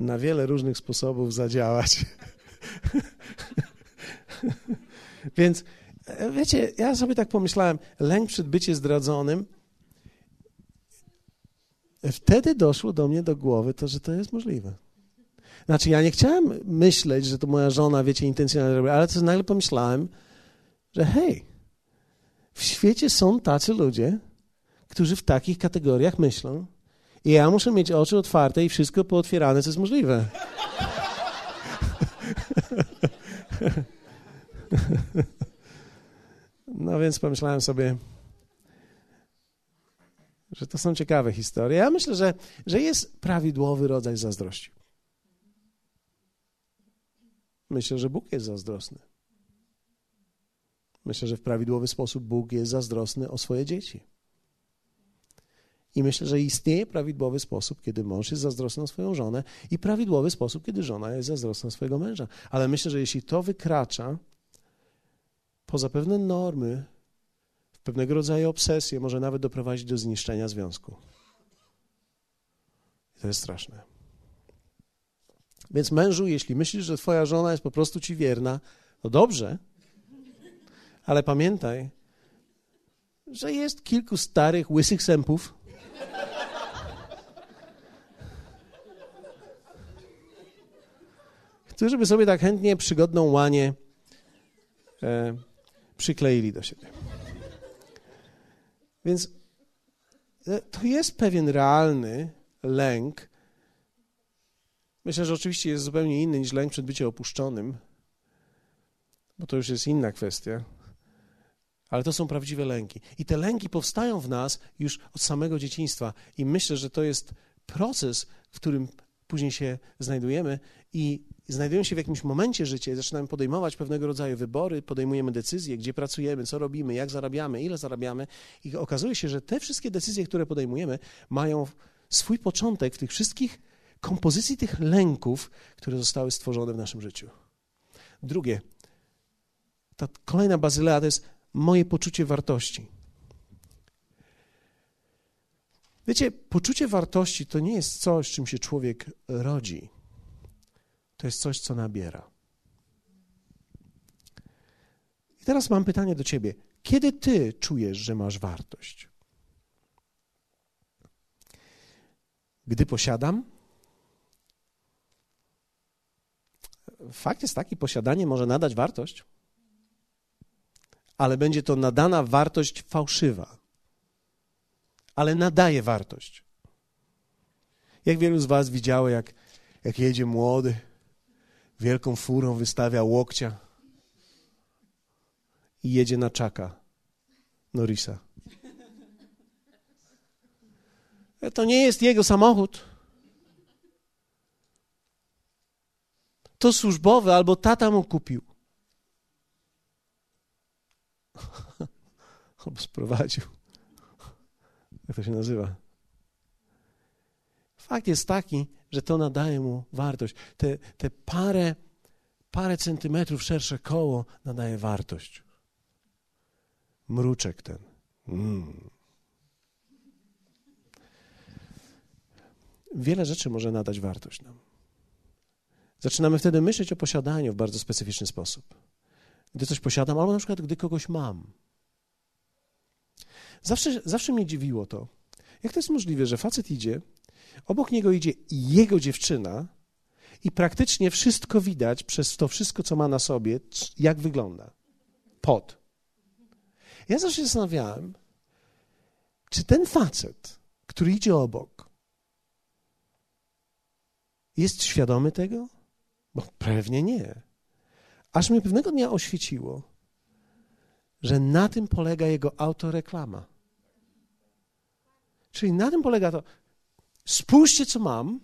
na wiele różnych sposobów zadziałać. więc e, wiecie, ja sobie tak pomyślałem, lęk przed byciem zdradzonym, wtedy doszło do mnie do głowy to, że to jest możliwe. Znaczy, ja nie chciałem myśleć, że to moja żona, wiecie, intencjonalnie robi, ale to nagle pomyślałem, że hej, w świecie są tacy ludzie, którzy w takich kategoriach myślą i ja muszę mieć oczy otwarte i wszystko pootwierane, co jest możliwe. No więc pomyślałem sobie, że to są ciekawe historie. Ja myślę, że, że jest prawidłowy rodzaj zazdrości. Myślę, że Bóg jest zazdrosny. Myślę, że w prawidłowy sposób Bóg jest zazdrosny o swoje dzieci. I myślę, że istnieje prawidłowy sposób, kiedy mąż jest zazdrosny o swoją żonę, i prawidłowy sposób, kiedy żona jest zazdrosna swojego męża. Ale myślę, że jeśli to wykracza poza pewne normy, w pewnego rodzaju obsesję, może nawet doprowadzić do zniszczenia związku. I to jest straszne. Więc mężu, jeśli myślisz, że twoja żona jest po prostu ci wierna, to dobrze, ale pamiętaj, że jest kilku starych, łysych sępów, którzy by sobie tak chętnie przygodną łanie e, przykleili do siebie. Więc e, to jest pewien realny lęk. Myślę, że oczywiście jest zupełnie inny niż lęk przed byciem opuszczonym, bo to już jest inna kwestia. Ale to są prawdziwe lęki. I te lęki powstają w nas już od samego dzieciństwa. I myślę, że to jest proces, w którym później się znajdujemy i znajdujemy się w jakimś momencie życia i zaczynamy podejmować pewnego rodzaju wybory, podejmujemy decyzje, gdzie pracujemy, co robimy, jak zarabiamy, ile zarabiamy. I okazuje się, że te wszystkie decyzje, które podejmujemy, mają swój początek w tych wszystkich kompozycji tych lęków, które zostały stworzone w naszym życiu. Drugie, ta kolejna bazylea to jest moje poczucie wartości. Wiecie, poczucie wartości to nie jest coś, czym się człowiek rodzi. To jest coś, co nabiera. I teraz mam pytanie do ciebie. Kiedy ty czujesz, że masz wartość? Gdy posiadam? Fakt jest taki, posiadanie może nadać wartość ale będzie to nadana wartość fałszywa. Ale nadaje wartość. Jak wielu z Was widziało, jak, jak jedzie młody, wielką furą wystawia łokcia i jedzie na czaka Norisa. To nie jest jego samochód. To służbowy albo tata mu kupił. Albo sprowadził. Jak to się nazywa? Fakt jest taki, że to nadaje mu wartość. Te, te parę, parę centymetrów szersze koło nadaje wartość. Mruczek ten. Mm. Wiele rzeczy może nadać wartość nam. Zaczynamy wtedy myśleć o posiadaniu w bardzo specyficzny sposób gdy coś posiadam, albo na przykład gdy kogoś mam. Zawsze, zawsze mnie dziwiło to. Jak to jest możliwe, że facet idzie, obok niego idzie jego dziewczyna i praktycznie wszystko widać przez to wszystko, co ma na sobie, jak wygląda. Pod. Ja zawsze się zastanawiałem, czy ten facet, który idzie obok, jest świadomy tego? Bo pewnie nie. Aż mnie pewnego dnia oświeciło, że na tym polega jego autoreklama. Czyli na tym polega to, spójrzcie, co mam,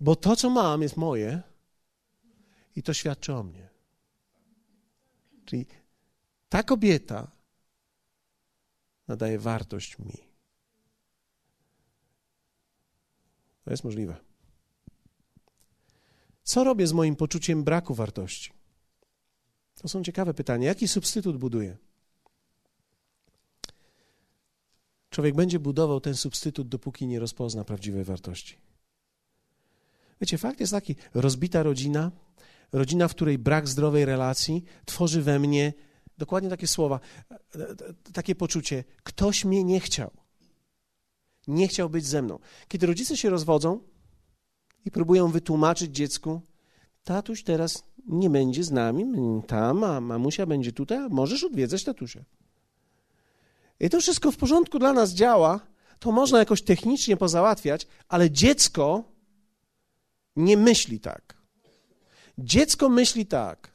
bo to, co mam, jest moje i to świadczy o mnie. Czyli ta kobieta nadaje wartość mi. To jest możliwe. Co robię z moim poczuciem braku wartości? To są ciekawe pytania. Jaki substytut buduję? Człowiek będzie budował ten substytut, dopóki nie rozpozna prawdziwej wartości. Wiecie, fakt jest taki: rozbita rodzina, rodzina, w której brak zdrowej relacji tworzy we mnie dokładnie takie słowa, takie poczucie: ktoś mnie nie chciał. Nie chciał być ze mną. Kiedy rodzice się rozwodzą próbują wytłumaczyć dziecku, tatuś teraz nie będzie z nami, tam, a mamusia będzie tutaj, możesz odwiedzać tatusia. I to wszystko w porządku dla nas działa, to można jakoś technicznie pozałatwiać, ale dziecko nie myśli tak. Dziecko myśli tak.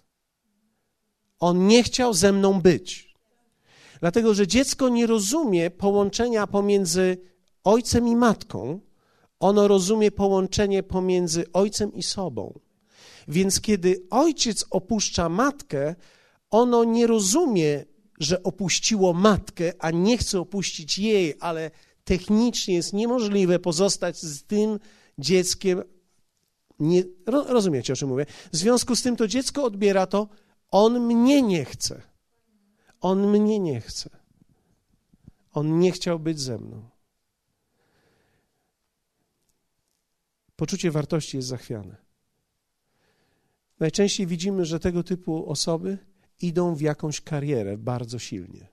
On nie chciał ze mną być. Dlatego, że dziecko nie rozumie połączenia pomiędzy ojcem i matką, ono rozumie połączenie pomiędzy ojcem i sobą. Więc kiedy ojciec opuszcza matkę, ono nie rozumie, że opuściło matkę, a nie chce opuścić jej, ale Technicznie jest niemożliwe pozostać z tym dzieckiem. Nie, rozumiecie, o czym mówię? W związku z tym to dziecko odbiera to, on mnie nie chce. On mnie nie chce. On nie chciał być ze mną. Poczucie wartości jest zachwiane. Najczęściej widzimy, że tego typu osoby idą w jakąś karierę bardzo silnie.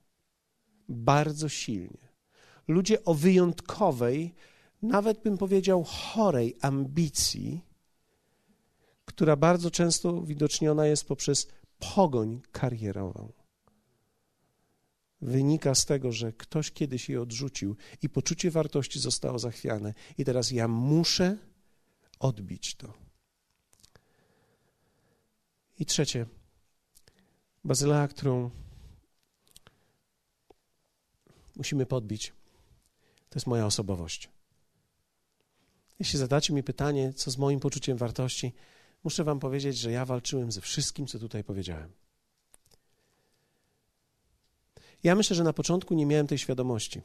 Bardzo silnie. Ludzie o wyjątkowej, nawet bym powiedział chorej ambicji, która bardzo często widoczniona jest poprzez pogoń karierową. Wynika z tego, że ktoś kiedyś je odrzucił i poczucie wartości zostało zachwiane, i teraz ja muszę odbić to. I trzecie, bazylea, którą musimy podbić, to jest moja osobowość. Jeśli zadacie mi pytanie, co z moim poczuciem wartości, muszę Wam powiedzieć, że ja walczyłem ze wszystkim, co tutaj powiedziałem. Ja myślę, że na początku nie miałem tej świadomości.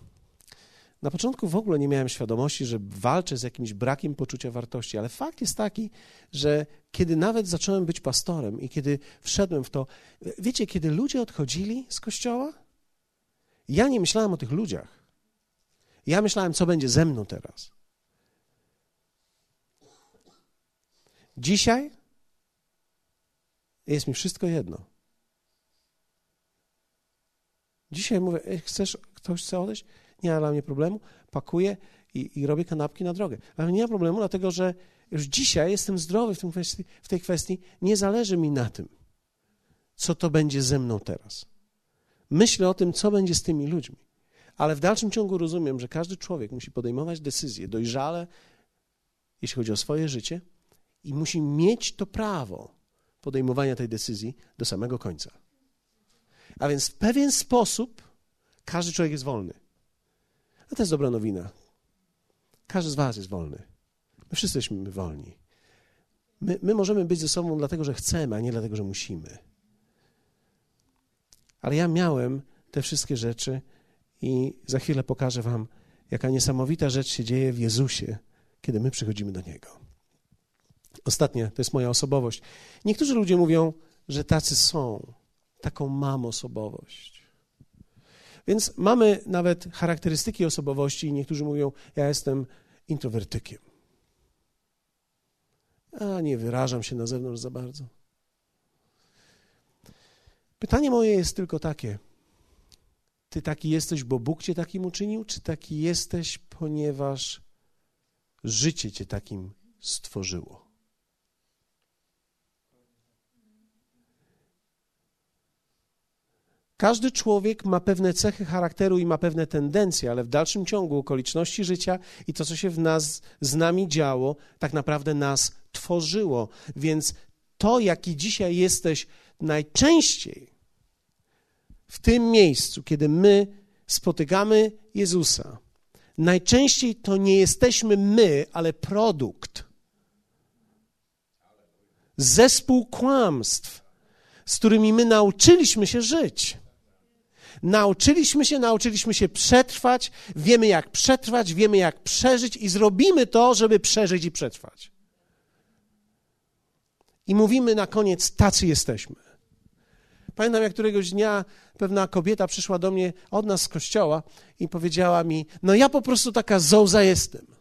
Na początku w ogóle nie miałem świadomości, że walczę z jakimś brakiem poczucia wartości, ale fakt jest taki, że kiedy nawet zacząłem być pastorem i kiedy wszedłem w to, wiecie, kiedy ludzie odchodzili z kościoła, ja nie myślałem o tych ludziach. Ja myślałem, co będzie ze mną teraz. Dzisiaj jest mi wszystko jedno. Dzisiaj mówię, chcesz, ktoś chce odejść? Nie ma dla mnie problemu, pakuję i, i robię kanapki na drogę. Ale nie ma problemu, dlatego że już dzisiaj jestem zdrowy w, tym kwestii, w tej kwestii. Nie zależy mi na tym, co to będzie ze mną teraz. Myślę o tym, co będzie z tymi ludźmi. Ale w dalszym ciągu rozumiem, że każdy człowiek musi podejmować decyzje dojrzale, jeśli chodzi o swoje życie, i musi mieć to prawo podejmowania tej decyzji do samego końca. A więc w pewien sposób każdy człowiek jest wolny. To jest dobra nowina. Każdy z Was jest wolny. My wszyscy jesteśmy wolni. My, my możemy być ze sobą dlatego, że chcemy, a nie dlatego, że musimy. Ale ja miałem te wszystkie rzeczy i za chwilę pokażę Wam, jaka niesamowita rzecz się dzieje w Jezusie, kiedy my przychodzimy do Niego. Ostatnie, to jest moja osobowość. Niektórzy ludzie mówią, że tacy są. Taką mam osobowość. Więc mamy nawet charakterystyki osobowości i niektórzy mówią, ja jestem introwertykiem. A nie wyrażam się na zewnątrz za bardzo. Pytanie moje jest tylko takie: Ty taki jesteś, bo Bóg cię takim uczynił, czy taki jesteś, ponieważ życie cię takim stworzyło? Każdy człowiek ma pewne cechy charakteru i ma pewne tendencje, ale w dalszym ciągu okoliczności życia i to, co się w nas z nami działo, tak naprawdę nas tworzyło. Więc to, jaki dzisiaj jesteś, najczęściej w tym miejscu, kiedy my spotykamy Jezusa, najczęściej to nie jesteśmy my, ale produkt. Zespół kłamstw, z którymi my nauczyliśmy się żyć. Nauczyliśmy się, nauczyliśmy się przetrwać, wiemy jak przetrwać, wiemy jak przeżyć i zrobimy to, żeby przeżyć i przetrwać. I mówimy na koniec, tacy jesteśmy. Pamiętam, jak któregoś dnia pewna kobieta przyszła do mnie od nas z kościoła i powiedziała mi: No, ja po prostu taka zołza jestem.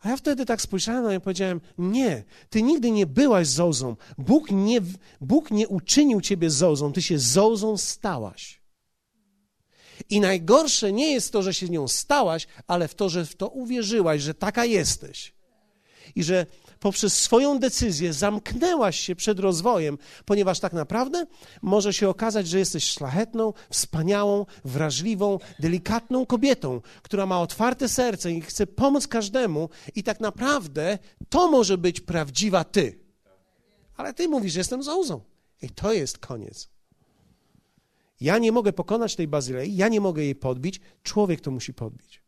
A ja wtedy tak spojrzałem na nią i powiedziałem: Nie, ty nigdy nie byłaś zołzą. Bóg nie, Bóg nie uczynił ciebie zołzą, ty się zołzą stałaś. I najgorsze nie jest to, że się nią stałaś, ale w to, że w to uwierzyłaś, że taka jesteś. I że poprzez swoją decyzję zamknęłaś się przed rozwojem, ponieważ tak naprawdę może się okazać, że jesteś szlachetną, wspaniałą, wrażliwą, delikatną kobietą, która ma otwarte serce i chce pomóc każdemu, i tak naprawdę to może być prawdziwa ty. Ale ty mówisz, że jestem zołzą. I to jest koniec. Ja nie mogę pokonać tej bazylei, ja nie mogę jej podbić, człowiek to musi podbić.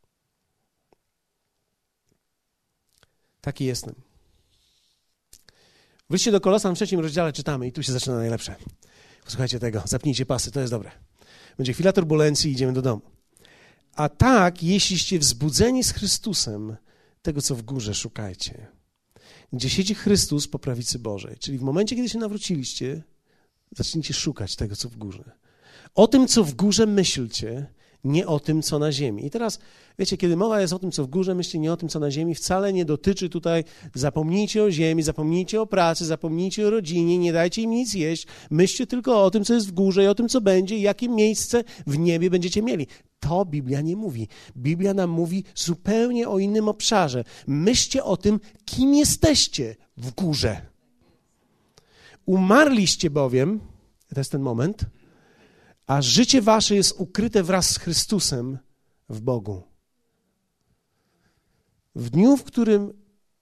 Taki jestem. W do Kolosan w trzecim rozdziale czytamy i tu się zaczyna najlepsze. Posłuchajcie tego, zapnijcie pasy, to jest dobre. Będzie chwila turbulencji i idziemy do domu. A tak, jeśliście wzbudzeni z Chrystusem, tego co w górze szukajcie. Gdzie siedzi Chrystus po prawicy Bożej. Czyli w momencie, kiedy się nawróciliście, zacznijcie szukać tego, co w górze. O tym, co w górze myślcie, nie o tym, co na ziemi. I teraz, wiecie, kiedy mowa jest o tym, co w górze, myślcie nie o tym, co na ziemi, wcale nie dotyczy tutaj zapomnijcie o ziemi, zapomnijcie o pracy, zapomnijcie o rodzinie, nie dajcie im nic jeść, myślcie tylko o tym, co jest w górze i o tym, co będzie i jakie miejsce w niebie będziecie mieli. To Biblia nie mówi. Biblia nam mówi zupełnie o innym obszarze. Myślcie o tym, kim jesteście w górze. Umarliście bowiem, to jest ten moment, a życie wasze jest ukryte wraz z Chrystusem w Bogu. W dniu, w którym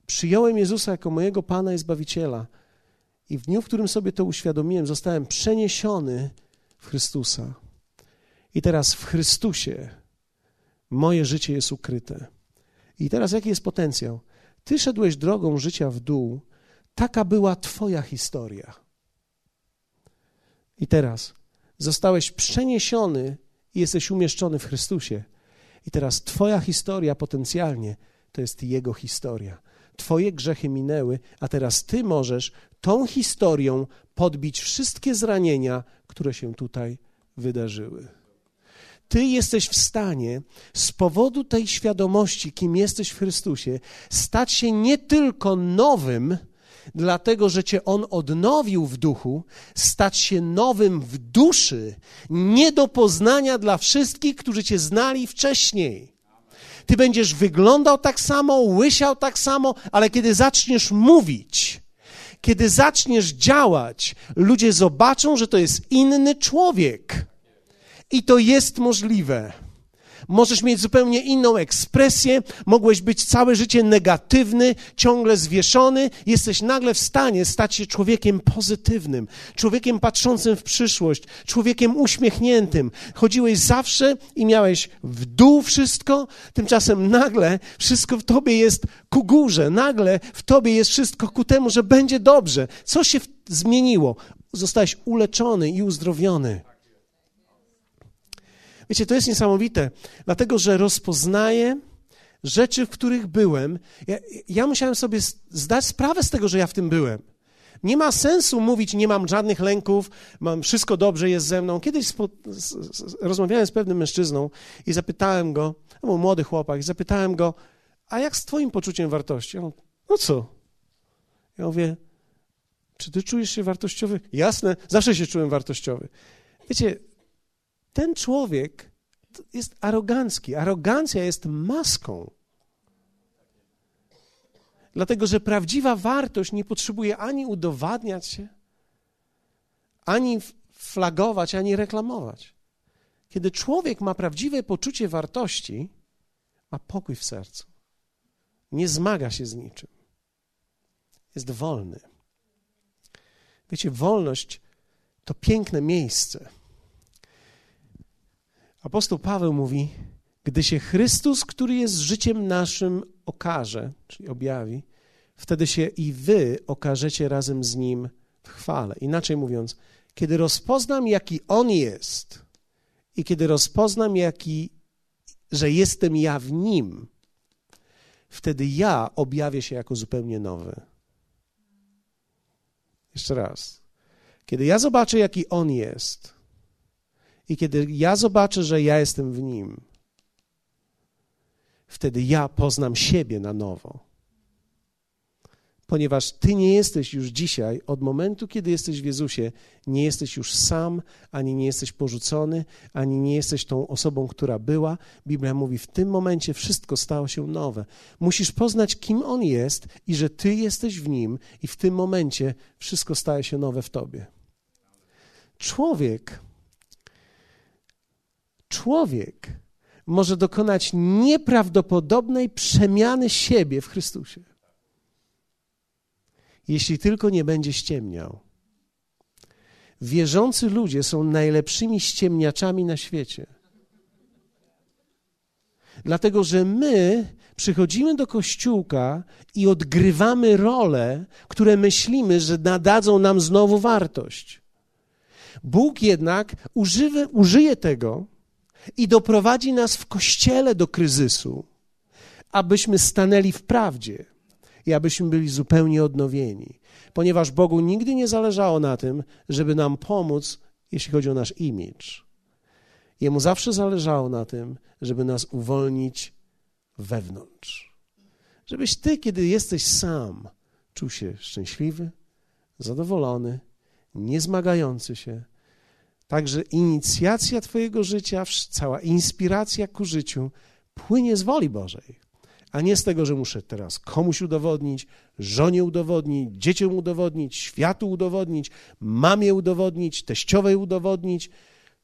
przyjąłem Jezusa jako mojego Pana i Zbawiciela, i w dniu, w którym sobie to uświadomiłem, zostałem przeniesiony w Chrystusa. I teraz w Chrystusie moje życie jest ukryte. I teraz jaki jest potencjał? Ty szedłeś drogą życia w dół, taka była Twoja historia. I teraz zostałeś przeniesiony i jesteś umieszczony w Chrystusie. I teraz Twoja historia potencjalnie to jest Jego historia. Twoje grzechy minęły, a teraz Ty możesz tą historią podbić wszystkie zranienia, które się tutaj wydarzyły. Ty jesteś w stanie z powodu tej świadomości, kim jesteś w Chrystusie, stać się nie tylko nowym, dlatego że Cię On odnowił w duchu, stać się nowym w duszy, nie do poznania dla wszystkich, którzy Cię znali wcześniej. Ty będziesz wyglądał tak samo, łysiał tak samo, ale kiedy zaczniesz mówić, kiedy zaczniesz działać, ludzie zobaczą, że to jest inny człowiek. I to jest możliwe. Możesz mieć zupełnie inną ekspresję, mogłeś być całe życie negatywny, ciągle zwieszony, jesteś nagle w stanie stać się człowiekiem pozytywnym, człowiekiem patrzącym w przyszłość, człowiekiem uśmiechniętym. Chodziłeś zawsze i miałeś w dół wszystko, tymczasem nagle wszystko w tobie jest ku górze, nagle w tobie jest wszystko ku temu, że będzie dobrze. Co się zmieniło? Zostałeś uleczony i uzdrowiony. Wiecie, to jest niesamowite, dlatego że rozpoznaję rzeczy, w których byłem. Ja, ja musiałem sobie zdać sprawę z tego, że ja w tym byłem. Nie ma sensu mówić, nie mam żadnych lęków, mam wszystko dobrze jest ze mną. Kiedyś spo, z, z, rozmawiałem z pewnym mężczyzną i zapytałem go, to był młody chłopak, i zapytałem go, a jak z twoim poczuciem wartości? On, no co? Ja mówię, czy ty czujesz się wartościowy? Jasne, zawsze się czułem wartościowy. Wiecie, ten człowiek jest arogancki. Arogancja jest maską. Dlatego, że prawdziwa wartość nie potrzebuje ani udowadniać się, ani flagować, ani reklamować. Kiedy człowiek ma prawdziwe poczucie wartości, ma pokój w sercu. Nie zmaga się z niczym. Jest wolny. Wiecie, wolność to piękne miejsce Apostoł Paweł mówi, gdy się Chrystus, który jest życiem naszym, okaże, czyli objawi, wtedy się i wy okażecie razem z Nim w chwale. Inaczej mówiąc, kiedy rozpoznam, jaki On jest i kiedy rozpoznam, jaki, że jestem ja w Nim, wtedy ja objawię się jako zupełnie nowy. Jeszcze raz. Kiedy ja zobaczę, jaki On jest, i kiedy ja zobaczę, że ja jestem w Nim, wtedy ja poznam siebie na nowo. Ponieważ Ty nie jesteś już dzisiaj, od momentu, kiedy jesteś w Jezusie, nie jesteś już sam, ani nie jesteś porzucony, ani nie jesteś tą osobą, która była. Biblia mówi, w tym momencie wszystko stało się nowe. Musisz poznać, kim On jest i że Ty jesteś w Nim, i w tym momencie wszystko staje się nowe w Tobie. Człowiek człowiek może dokonać nieprawdopodobnej przemiany siebie w Chrystusie. Jeśli tylko nie będzie ściemniał. Wierzący ludzie są najlepszymi ściemniaczami na świecie. Dlatego, że my przychodzimy do kościółka i odgrywamy role, które myślimy, że nadadzą nam znowu wartość. Bóg jednak używa, użyje tego, i doprowadzi nas w kościele do kryzysu, abyśmy stanęli w prawdzie i abyśmy byli zupełnie odnowieni, ponieważ Bogu nigdy nie zależało na tym, żeby nam pomóc, jeśli chodzi o nasz imidż. Jemu zawsze zależało na tym, żeby nas uwolnić wewnątrz. Żebyś ty, kiedy jesteś sam, czuł się szczęśliwy, zadowolony, niezmagający się. Także inicjacja Twojego życia, cała inspiracja ku życiu płynie z woli Bożej, a nie z tego, że muszę teraz komuś udowodnić, żonie udowodnić, dzieciom udowodnić, światu udowodnić, mamie udowodnić, teściowej udowodnić,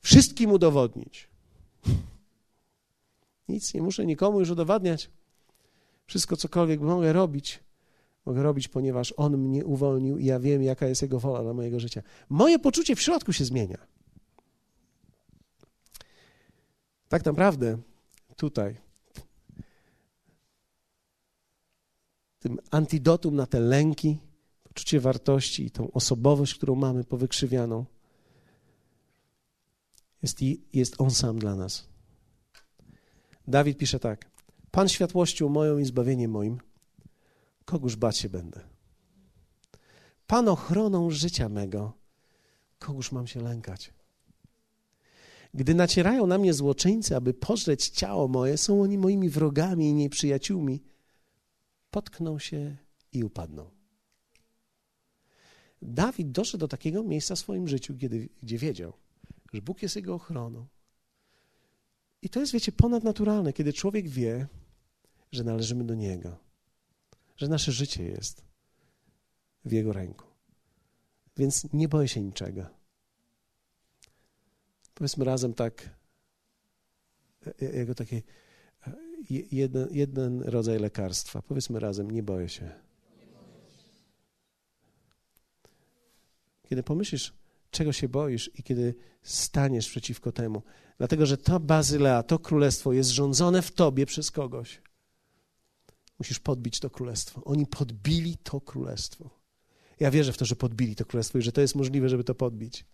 wszystkim udowodnić. Nic nie muszę nikomu już udowadniać. Wszystko, cokolwiek mogę robić, mogę robić, ponieważ On mnie uwolnił i ja wiem, jaka jest Jego wola dla mojego życia. Moje poczucie w środku się zmienia. Tak naprawdę tutaj, tym antidotum na te lęki, poczucie wartości i tą osobowość, którą mamy powykrzywianą, jest, jest On sam dla nas. Dawid pisze tak: Pan światłością moją i zbawieniem moim, kogóż bać się będę? Pan ochroną życia mego, kogóż mam się lękać? Gdy nacierają na mnie złoczyńcy, aby pożreć ciało moje, są oni moimi wrogami i nieprzyjaciółmi, potkną się i upadną. Dawid doszedł do takiego miejsca w swoim życiu, kiedy, gdzie wiedział, że Bóg jest jego ochroną. I to jest, wiecie, ponadnaturalne, kiedy człowiek wie, że należymy do Niego, że nasze życie jest w Jego ręku. Więc nie boję się niczego. Powiedzmy razem tak, e, e, jako taki e, jeden, jeden rodzaj lekarstwa. Powiedzmy razem, nie boję się. Kiedy pomyślisz, czego się boisz i kiedy staniesz przeciwko temu. Dlatego, że to Bazylea, to królestwo jest rządzone w tobie przez kogoś. Musisz podbić to królestwo. Oni podbili to królestwo. Ja wierzę w to, że podbili to królestwo i że to jest możliwe, żeby to podbić.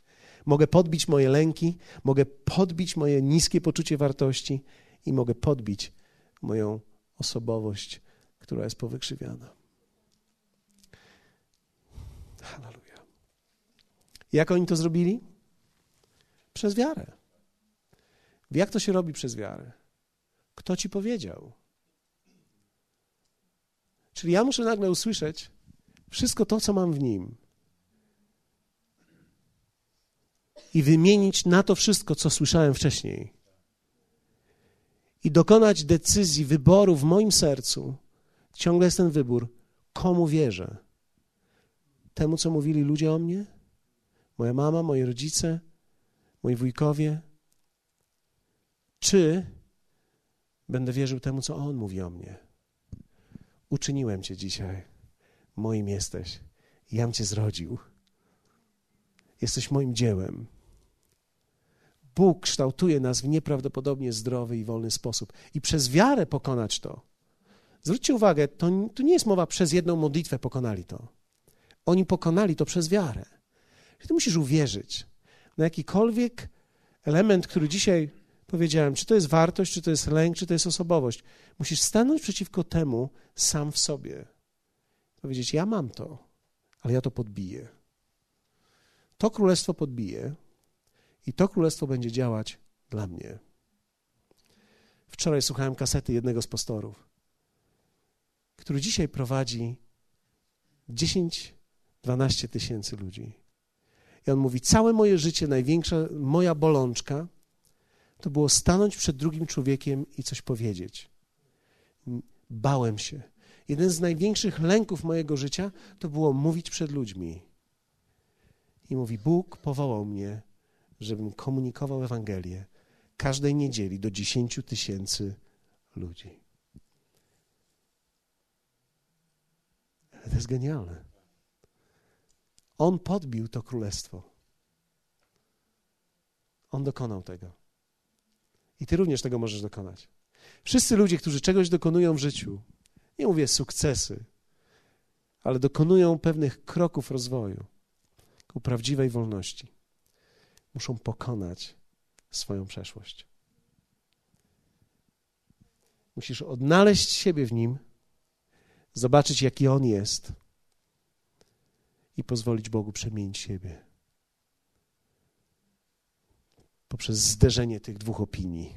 Mogę podbić moje lęki, mogę podbić moje niskie poczucie wartości i mogę podbić moją osobowość, która jest powykrzywiana. Hallelujah. Jak oni to zrobili? Przez wiarę. Jak to się robi przez wiarę? Kto ci powiedział? Czyli ja muszę nagle usłyszeć wszystko to, co mam w nim. I wymienić na to wszystko, co słyszałem wcześniej. I dokonać decyzji, wyboru w moim sercu. Ciągle jest ten wybór, komu wierzę. Temu, co mówili ludzie o mnie? moja mama, moi rodzice, moi wujkowie? Czy będę wierzył temu, co On mówi o mnie? Uczyniłem Cię dzisiaj, moim jesteś. Jam Cię zrodził. Jesteś moim dziełem. Bóg kształtuje nas w nieprawdopodobnie zdrowy i wolny sposób. I przez wiarę pokonać to. Zwróćcie uwagę, to, to nie jest mowa przez jedną modlitwę pokonali to. Oni pokonali to przez wiarę. Ty musisz uwierzyć na jakikolwiek element, który dzisiaj powiedziałem, czy to jest wartość, czy to jest lęk, czy to jest osobowość. Musisz stanąć przeciwko temu sam w sobie. Powiedzieć, ja mam to, ale ja to podbiję. To królestwo podbije i to królestwo będzie działać dla mnie. Wczoraj słuchałem kasety jednego z pastorów, który dzisiaj prowadzi 10-12 tysięcy ludzi. I on mówi: Całe moje życie, największa moja bolączka to było stanąć przed drugim człowiekiem i coś powiedzieć. Bałem się. Jeden z największych lęków mojego życia to było mówić przed ludźmi. I mówi: Bóg powołał mnie, żebym komunikował Ewangelię każdej niedzieli do dziesięciu tysięcy ludzi. To jest genialne. On podbił to królestwo. On dokonał tego. I ty również tego możesz dokonać. Wszyscy ludzie, którzy czegoś dokonują w życiu, nie mówię sukcesy, ale dokonują pewnych kroków rozwoju ku prawdziwej wolności, muszą pokonać swoją przeszłość. Musisz odnaleźć siebie w nim, zobaczyć, jaki on jest i pozwolić Bogu przemienić siebie poprzez zderzenie tych dwóch opinii.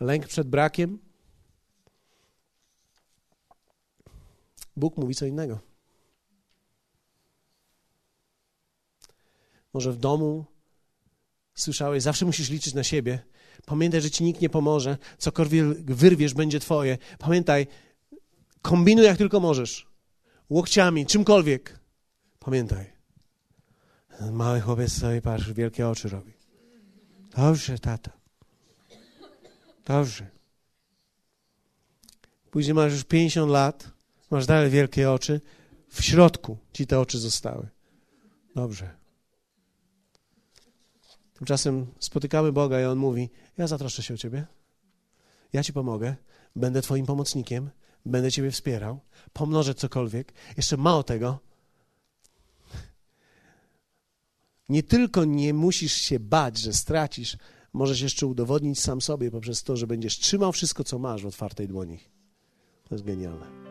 Lęk przed brakiem. Bóg mówi co innego. Może w domu słyszałeś, zawsze musisz liczyć na siebie. Pamiętaj, że ci nikt nie pomoże. Cokolwiek wyrwiesz, będzie twoje. Pamiętaj, kombinuj jak tylko możesz. Łokciami, czymkolwiek. Pamiętaj. Mały chłopiec sobie patrzy, wielkie oczy robi. Dobrze, tata. Dobrze. Później masz już 50 lat, masz dalej wielkie oczy. W środku ci te oczy zostały. Dobrze. Tymczasem spotykamy Boga i On mówi: Ja zatroszczę się o ciebie. Ja ci pomogę. Będę twoim pomocnikiem. Będę ciebie wspierał. Pomnożę cokolwiek. Jeszcze mało tego. Nie tylko nie musisz się bać, że stracisz, możesz jeszcze udowodnić sam sobie poprzez to, że będziesz trzymał wszystko, co masz w otwartej dłoni. To jest genialne.